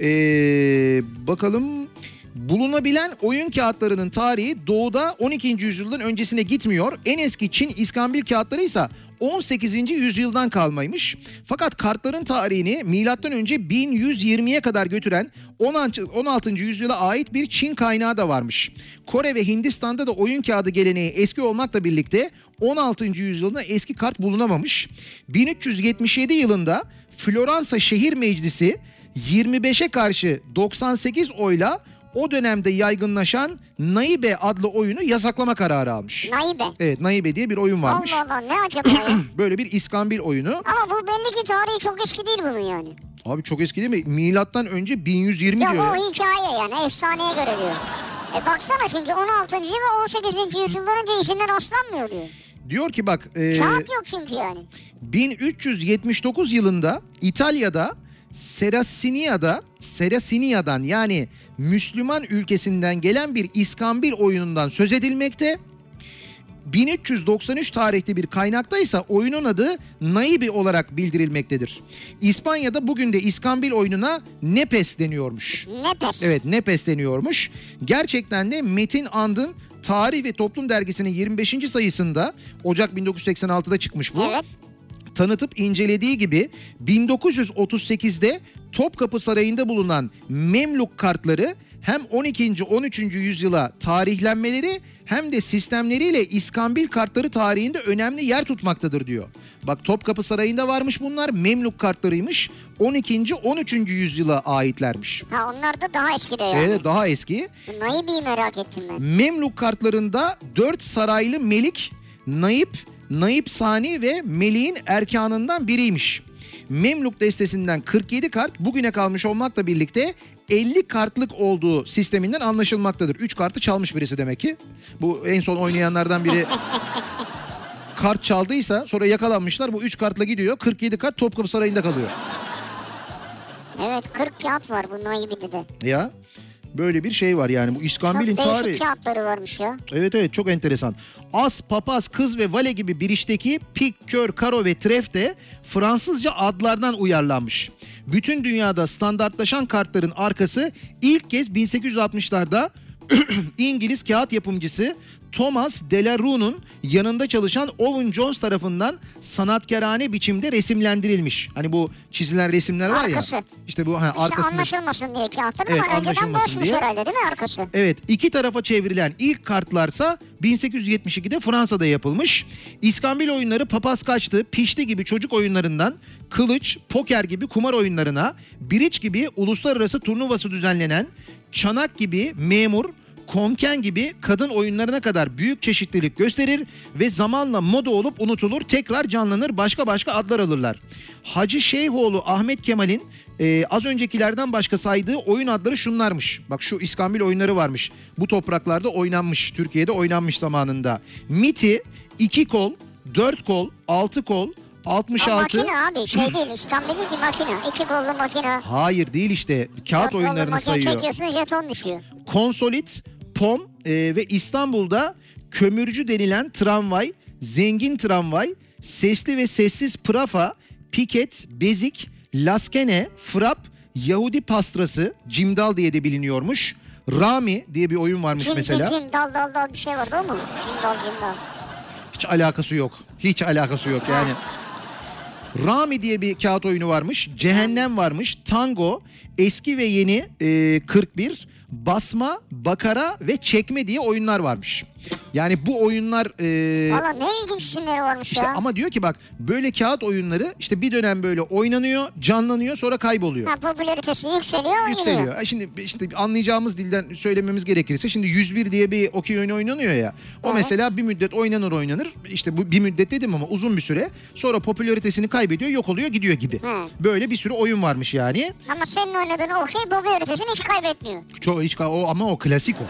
Ee, bakalım bulunabilen oyun kağıtlarının tarihi doğuda 12. yüzyıldan öncesine gitmiyor. En eski Çin iskambil kağıtları ise 18. yüzyıldan kalmaymış. Fakat kartların tarihini milattan önce 1120'ye kadar götüren 16. 16. yüzyıla ait bir Çin kaynağı da varmış. Kore ve Hindistan'da da oyun kağıdı geleneği eski olmakla birlikte 16. yüzyılda eski kart bulunamamış. 1377 yılında Floransa Şehir Meclisi 25'e karşı 98 oyla o dönemde yaygınlaşan Naibe adlı oyunu yasaklama kararı almış. Naibe. Evet Naibe diye bir oyun varmış. Allah Allah ne acaba? Böyle bir iskambil oyunu. Ama bu belli ki tarihi çok eski değil bunun yani. Abi çok eski değil mi? Milattan önce 1120 Ya diyor ya. o hikaye yani efsaneye göre diyor. E baksana çünkü 16. ve 18. yüzyıldan önce işinden rastlanmıyor diyor. Diyor ki bak e, Kağıt yok çünkü yani. 1379 yılında İtalya'da Serasinia'da Serasinia'dan yani Müslüman ülkesinden gelen bir iskambil oyunundan söz edilmekte. 1393 tarihli bir kaynakta ise oyunun adı Naibi olarak bildirilmektedir. İspanya'da bugün de iskambil oyununa Nepes deniyormuş. Nepes. Evet Nepes deniyormuş. Gerçekten de Metin And'ın Tarih ve Toplum Dergisi'nin 25. sayısında Ocak 1986'da çıkmış bu Evet. tanıtıp incelediği gibi 1938'de Topkapı Sarayı'nda bulunan Memluk kartları hem 12. 13. yüzyıla tarihlenmeleri hem de sistemleriyle İskambil kartları tarihinde önemli yer tutmaktadır diyor. Bak Topkapı Sarayı'nda varmış bunlar Memluk kartlarıymış 12. 13. yüzyıla aitlermiş. Ha onlar da daha eski de yani. Evet daha eski. Naibi'yi merak ettim ben. Memluk kartlarında 4 saraylı melik, naip, naip sani ve meliğin erkanından biriymiş. Memluk destesinden 47 kart bugüne kalmış olmakla birlikte 50 kartlık olduğu sisteminden anlaşılmaktadır. 3 kartı çalmış birisi demek ki. Bu en son oynayanlardan biri kart çaldıysa sonra yakalanmışlar. Bu 3 kartla gidiyor. 47 kart Topkapı Sarayı'nda kalıyor. Evet 40 kağıt var bu Naibi'de de. Ya böyle bir şey var yani bu Çok İskambil'in değişik tarihi. kağıtları varmış ya. Evet evet çok enteresan. As, papaz, kız ve vale gibi bir işteki pik, kör, karo ve tref de Fransızca adlardan uyarlanmış. Bütün dünyada standartlaşan kartların arkası ilk kez 1860'larda İngiliz kağıt yapımcısı Thomas Delarue'nun yanında çalışan Owen Jones tarafından sanatkarane biçimde resimlendirilmiş. Hani bu çizilen resimler var Arkası. ya. İşte bu ha, İşte arkasında. anlaşılmasın diye kağıtları Evet, ama önceden boşmuş diye. herhalde değil mi arkası? Evet iki tarafa çevrilen ilk kartlarsa 1872'de Fransa'da yapılmış. İskambil oyunları papaz kaçtı, pişti gibi çocuk oyunlarından kılıç, poker gibi kumar oyunlarına, biriç gibi uluslararası turnuvası düzenlenen, çanak gibi memur, konken gibi kadın oyunlarına kadar büyük çeşitlilik gösterir ve zamanla moda olup unutulur tekrar canlanır başka başka adlar alırlar. Hacı Şeyhoğlu Ahmet Kemal'in e, az öncekilerden başka saydığı oyun adları şunlarmış. Bak şu İskambil oyunları varmış. Bu topraklarda oynanmış. Türkiye'de oynanmış zamanında. Miti, iki kol, dört kol, altı kol, O 66... makine abi şey değil İskambil değil ki makine. İki kollu makine. Hayır değil işte. Kağıt Dört kollu oyunlarını makine sayıyor. çekiyorsun jeton düşüyor. Konsolit, POM e, ve İstanbul'da kömürcü denilen tramvay, zengin tramvay, sesli ve sessiz prafa, piket, bezik, laskene, frap, Yahudi pastrası, cimdal diye de biliniyormuş. Rami diye bir oyun varmış Cim mesela. cim cim dal dal dal bir şey vardı o mu? Cim dal cim dal. Hiç alakası yok. Hiç alakası yok yani. Rami diye bir kağıt oyunu varmış. Cehennem varmış. Tango, eski ve yeni e, 41, basma, bakara ve çekme diye oyunlar varmış. Yani bu oyunlar e, Valla ne ilginç isimleri varmış işte ya. ama diyor ki bak böyle kağıt oyunları işte bir dönem böyle oynanıyor, canlanıyor sonra kayboluyor. Ha, popülaritesi yükseliyor, Yükseliyor. iniyor. Ha, Şimdi işte anlayacağımız dilden söylememiz gerekirse şimdi 101 diye bir okey oyunu oynanıyor ya. O Evet. mesela bir müddet oynanır oynanır. İşte bu bir müddet dedim ama uzun bir süre. Sonra popülaritesini kaybediyor, yok oluyor, gidiyor gibi. Hı. Böyle bir sürü oyun varmış yani. Ama senin oynadığın okey popülaritesini hiç kaybetmiyor. Çok hiç o ama o klasik o.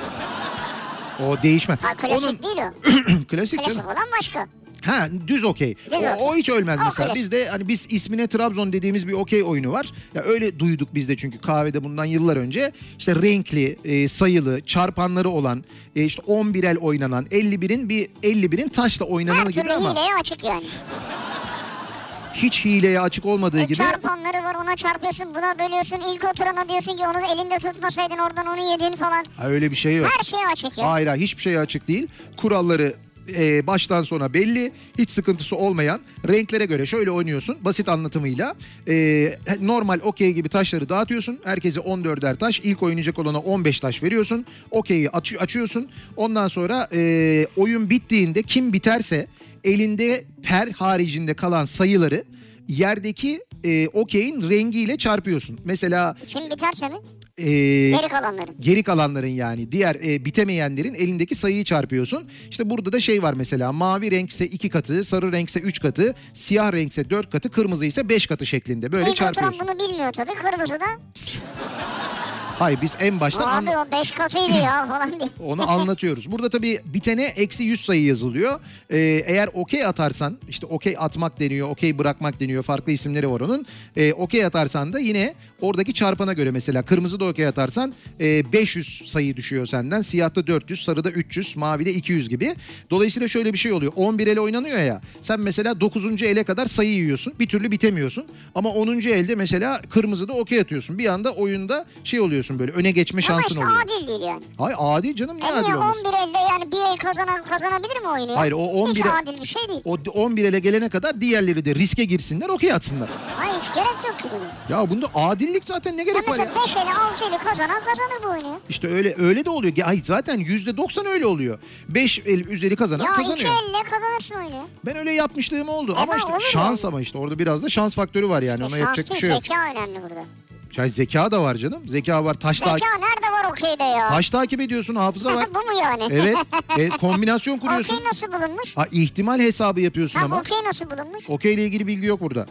O değişmez. Ha, klasik Onun değil o. klasik. Klasik olan başka. Ha düz okey. O, okey. o hiç ölmez O mesela. klasik. Bizde hani biz ismine Trabzon dediğimiz bir okey oyunu var. Ya öyle duyduk bizde çünkü kahvede bundan yıllar önce. İşte renkli, e, sayılı, çarpanları olan, e, işte 11 el oynanan, 51'in bir 51'in taşla Her oynananı türlü gibi ama hileye açık yani. Hiç hileye açık olmadığı E, gibi. çarpanları var ona çarpıyorsun buna bölüyorsun. İlk oturana diyorsun ki onu elinde tutmasaydın oradan onu yedin falan. Ha, öyle bir şey yok. Her şey açık ya. Hayır hayır hiçbir şey açık değil. Kuralları e, baştan sona belli. Hiç sıkıntısı olmayan renklere göre şöyle oynuyorsun basit anlatımıyla. E, normal okey gibi taşları dağıtıyorsun. Herkese 14'er taş. İlk oynayacak olana 15 taş veriyorsun. Okeyi aç, açıyorsun. Ondan sonra e, oyun bittiğinde kim biterse elinde per haricinde kalan sayıları yerdeki e, okeyin rengiyle çarpıyorsun. Mesela Kim biterse mi? e, Geri kalanların. geri kalanların yani diğer e, bitemeyenlerin elindeki sayıyı çarpıyorsun. İşte burada da şey var mesela mavi renkse iki katı, sarı renkse üç katı, siyah renkse dört katı, kırmızı ise beş katı şeklinde böyle İlk çarpıyorsun. bunu bilmiyor tabii. Kırmızı da Hayır biz en baştan abi anla- o 5 katıydı ya falan diye. onu anlatıyoruz. Burada tabii bitene eksi 100 sayı yazılıyor. Ee, eğer okey atarsan işte okey atmak deniyor, okey bırakmak deniyor. Farklı isimleri var onun. Ee, okey atarsan da yine oradaki çarpana göre mesela kırmızı da okey atarsan e, 500 sayı düşüyor senden. Siyahta 400, sarıda 300, mavide 200 gibi. Dolayısıyla şöyle bir şey oluyor. 11 ele oynanıyor ya. Sen mesela 9. ele kadar sayı yiyorsun. Bir türlü bitemiyorsun. Ama 10. elde mesela kırmızıda okey atıyorsun. Bir anda oyunda şey oluyorsun böyle öne geçme Ama şansın işte oluyor. adil değil yani. Hayır adil canım ne Tabii adil olmaz. 11 elde yani bir el kazanan kazanabilir mi oyunu? Hayır, o 11 Hiç adil bir şey değil. O 11 ele gelene kadar diğerleri de riske girsinler okey atsınlar. Hayır hiç gerek yok ki bunun. Ya bunda adillik zaten ne Ya gerek var ya? 5 eli 6 eli kazanan kazanır bu oyunu. ya. İşte öyle öyle de oluyor. Ay zaten %90 öyle oluyor. 5 el üzeri kazanan Ya kazanıyor. elle kazanırsın oyunu. Ben öyle yapmışlığım oldu ama Ama işte şans yani. ama işte orada biraz da şans faktörü var yani İşte ona şans yapacak bir şey yok. zeka önemli burada. Ya zeka da var canım. Zeka var. Taş Zeka takip nerede var okeyde ya? taş takip ediyorsun, hafıza var. bu mu yani? Evet. E, kombinasyon kuruyorsun. Okey nasıl bulunmuş? Ha, ihtimal hesabı yapıyorsun Tam ama. okey nasıl bulunmuş? Okey ile ilgili bilgi yok burada.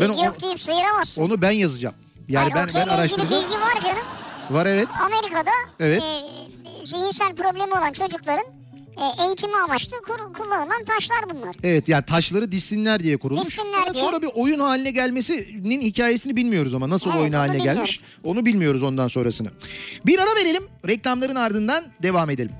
Ben Bilgi o- yok deyip sıyıramazsın. onu ben yazacağım. Yani Hayır, ben ben araştıracağım. bilgi var canım. Var evet. Amerika'da Evet. e, zihinsel problemi olan çocukların e, eğitimi amaçlı kur- kullanılan taşlar bunlar. Evet yani taşları dizsinler diye kurulmuş. Dizsinler Fakat diye. Sonra bir oyun haline gelmesinin hikayesini bilmiyoruz ama nasıl Evet, oyun haline gelmiş bilmiyoruz. onu bilmiyoruz ondan sonrasını. Bir ara verelim reklamların ardından devam edelim.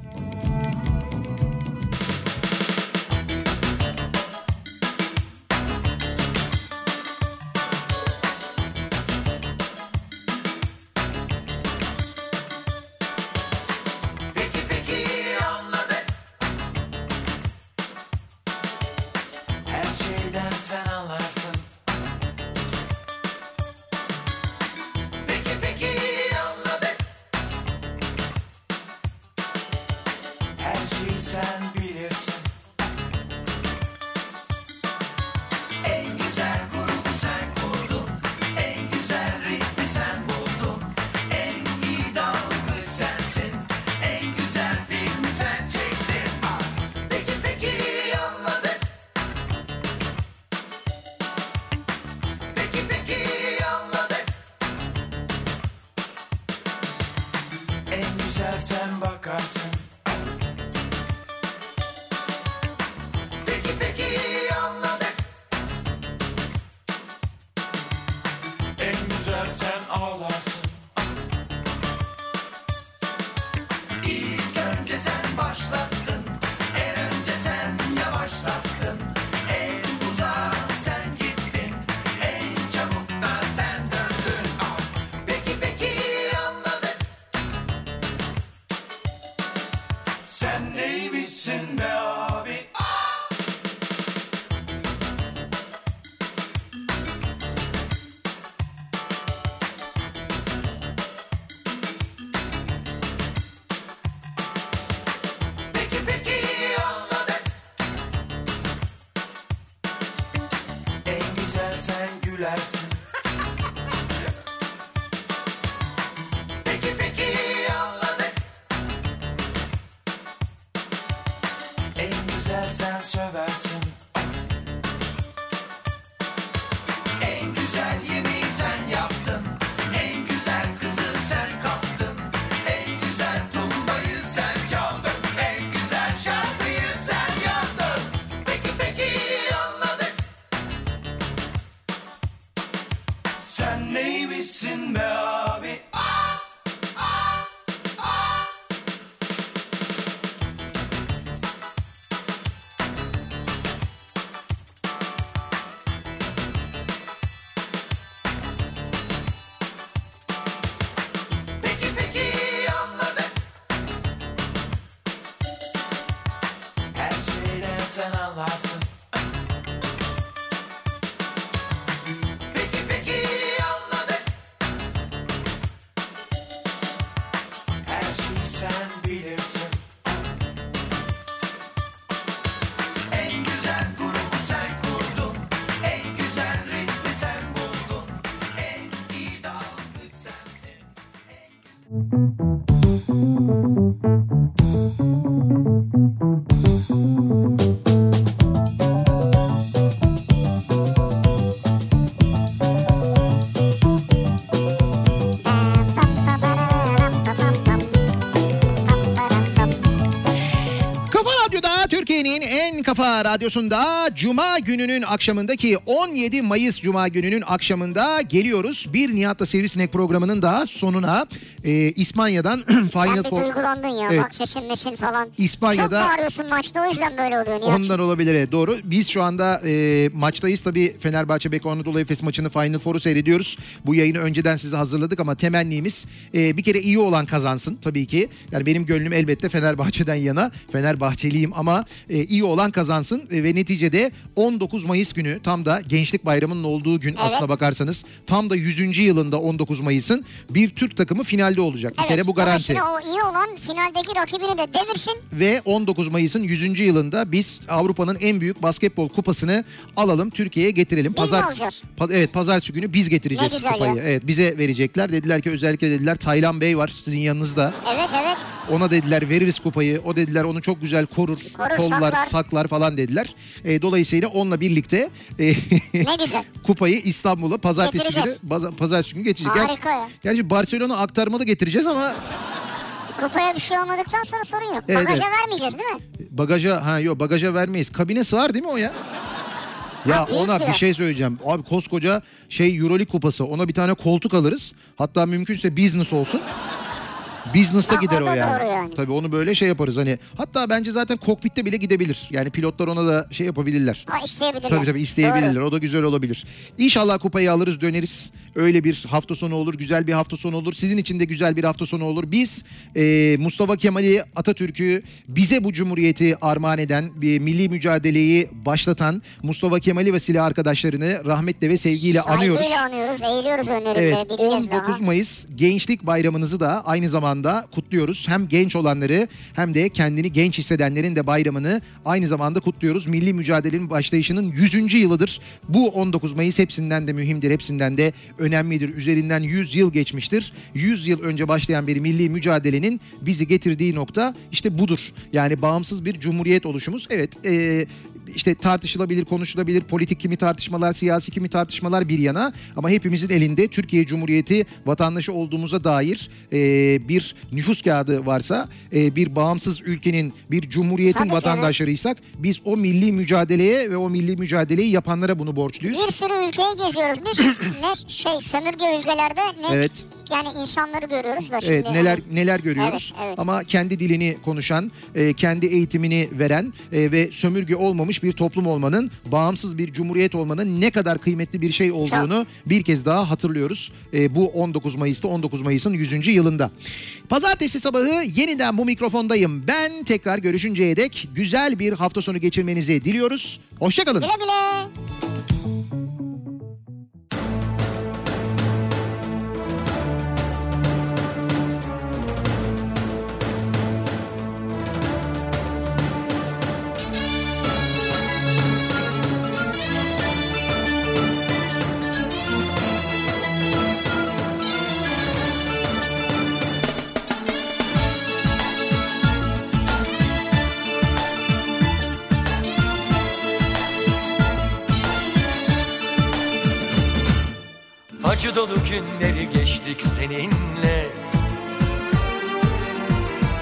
Kafa radyosunda Cuma gününün akşamındaki 17 Mayıs Cuma gününün akşamında geliyoruz. Bir Nihat'la Sivrisinek programının da sonuna e, İspanya'dan Final Four... duygulandın ya Evet. bak sesin mesin falan. İspanya'da- Çok bağırıyorsun maçta o yüzden böyle oluyor Nihat. Ondan olabilir evet, doğru. Biz şu anda e, maçtayız tabii Fenerbahçe Beko Anadolu Efes maçını Final Four'u seyrediyoruz. Bu yayını önceden size hazırladık ama temennimiz e, bir kere iyi olan kazansın tabii ki. Yani benim gönlüm elbette Fenerbahçe'den yana. Fenerbahçeliyim ama e, iyi olan kazansın E, ve neticede 19 Mayıs günü tam da Gençlik Bayramı'nın olduğu gün aslına bakarsanız tam da 100. yılında 19 Mayıs'ın bir Türk takımı finalde olacak. Bir kere bu garanti. O iyi olan finaldeki rakibini de devirsin. Ve 19 Mayıs'ın 100. yılında biz Avrupa'nın en büyük basketbol kupasını alalım Türkiye'ye getirelim. Biz alacağız? Pa- evet pazartesi günü biz getireceğiz kupayı. ya. Evet bize verecekler. Dediler ki özellikle dediler Taylan Bey var sizin yanınızda. Evet evet. Ona dediler veririz kupayı. O dediler onu çok güzel korur, Korur, kollar, saklar. saklar. falan dediler. E, dolayısıyla onunla birlikte e, Ne güzel. kupayı İstanbul'a pazartesi günü, pazartesi günü getirecek. Ger- Harika ya. Gerçi Barcelona aktarmalı getireceğiz ama Kupaya bir şey olmadıktan sonra sorun yok. Evet, Bagaja evet. vermeyeceğiz değil mi? Bagaja ha yok bagaja vermeyiz. Kabine sığar değil mi o ya? Ya büyük ona bir şey söyleyeceğim. Abi koskoca şey Euroleague kupası. Ona bir tane koltuk alırız. Hatta mümkünse business olsun. Business'ta gider o o, yani. yani. Tabii onu böyle şey yaparız hani. Hatta bence zaten kokpitte bile gidebilir. Yani pilotlar ona da şey yapabilirler. Ha isteyebilirler. Tabii tabii isteyebilirler. Doğru. O da güzel olabilir. İnşallah kupayı alırız döneriz. Öyle bir hafta sonu olur. Güzel bir hafta sonu olur. Sizin için de güzel bir hafta sonu olur. Biz e, Mustafa Kemal'i Atatürk'ü bize bu cumhuriyeti armağan eden bir milli mücadeleyi başlatan Mustafa Kemal'i ve silah arkadaşlarını rahmetle ve sevgiyle anıyoruz. Saygıyla anıyoruz, eğiliyoruz önlerinde Evet bir kez 19 daha. Mayıs Gençlik Bayramınızı da aynı zamanda kutluyoruz. Hem genç olanları hem de kendini genç hissedenlerin de bayramını aynı zamanda kutluyoruz. Milli mücadelenin başlayışının 100. yılıdır. Bu 19 Mayıs hepsinden de mühimdir, hepsinden de önemlidir. Üzerinden 100 yıl geçmiştir. 100 yıl önce başlayan bir milli mücadelenin bizi getirdiği nokta işte budur. Yani bağımsız bir cumhuriyet oluşumuz. Evet e, işte tartışılabilir, konuşulabilir politik kimi tartışmalar, siyasi kimi tartışmalar bir yana ama hepimizin elinde Türkiye Cumhuriyeti vatandaşı olduğumuza dair e, bir nüfus kağıdı varsa, e, bir bağımsız ülkenin, bir cumhuriyetin Tabii vatandaşlarıysak biz o milli mücadeleye ve o milli mücadeleyi yapanlara bunu borçluyuz. Bir sürü ülkeyi geziyoruz biz. ne şey sömürge ülkelerde ne Evet. yani insanları görüyoruz da şimdi. Evet neler hani- neler görüyoruz Evet, evet. ama kendi dilini konuşan, e, kendi eğitimini veren e, ve sömürge olmamış bir toplum olmanın, bağımsız bir cumhuriyet olmanın ne kadar kıymetli bir şey olduğunu bir kez daha hatırlıyoruz. E, bu 19 Mayıs'ta 19 Mayıs'ın 100. yılında. Pazartesi sabahı yeniden bu mikrofondayım. Ben tekrar görüşünceye dek güzel bir hafta sonu geçirmenizi diliyoruz. Hoşçakalın. Güle güle. Acı dolu günleri geçtik seninle.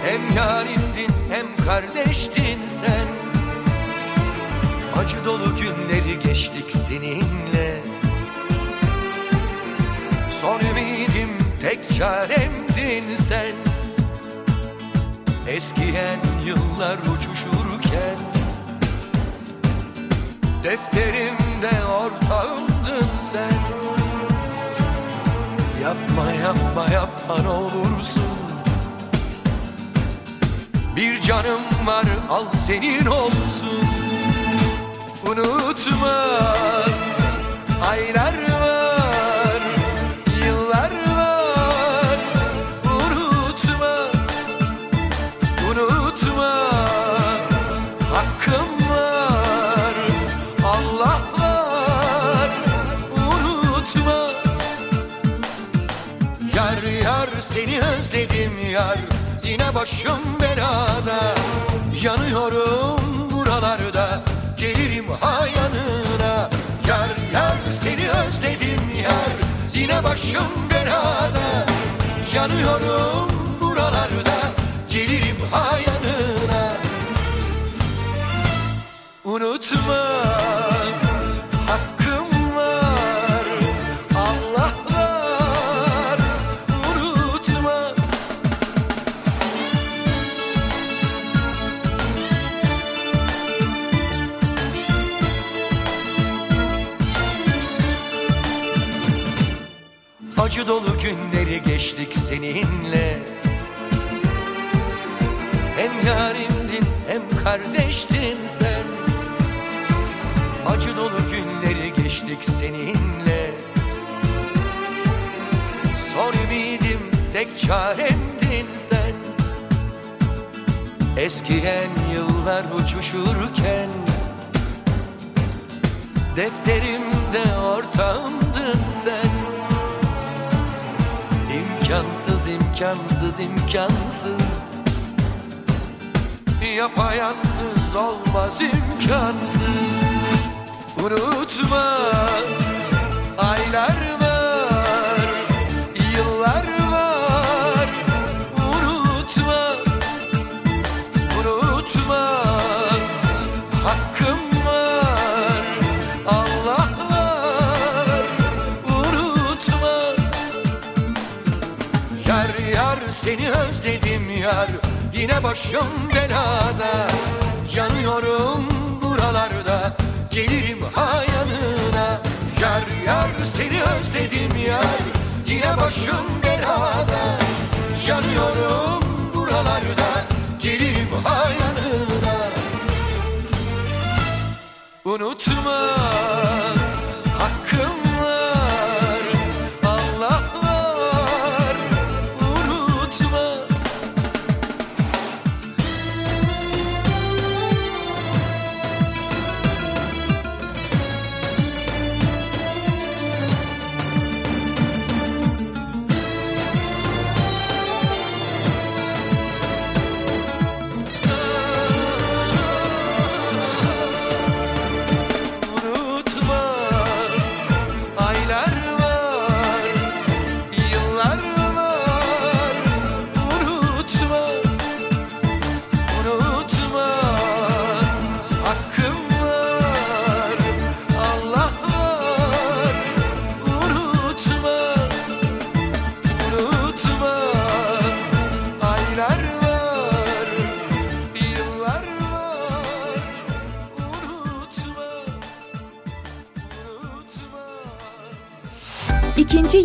Hem yarimdin hem kardeştin sen. Acı dolu günleri geçtik seninle. Son ümidim tek çaremdin sen. Eskiyen yıllar uçuşurken. Defterimde ortağımdın sen Yapma yapma yapma ne olursun. Bir canım var al senin olsun. Unutma aylar yar Yine başım belada. Yanıyorum buralarda Gelirim ha yanına. Yar yar seni özledim yar Yine başım belada. Yanıyorum buralarda Gelirim ha yanına. Unutma Acı dolu günleri geçtik seninle. Hem yarimdin hem kardeştin sen. Acı dolu günleri geçtik seninle. Son ümidim tek çaremdin sen. Eskiyen yıllar uçuşurken Defterimde ortağımdın sen İmkansız imkansız imkansız. Yapayalnız olmaz imkansız. Unutma aylar yar. Yine başım belada Yanıyorum buralarda. Gelirim ha yanına Yar yar seni özledim yar. Yine başım belada Yanıyorum buralarda. Gelirim ha yanına Unutma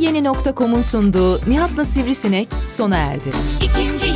İkinci yeni nokta.com'un sunduğu Nihat'la Sivrisinek sona erdi. İkinci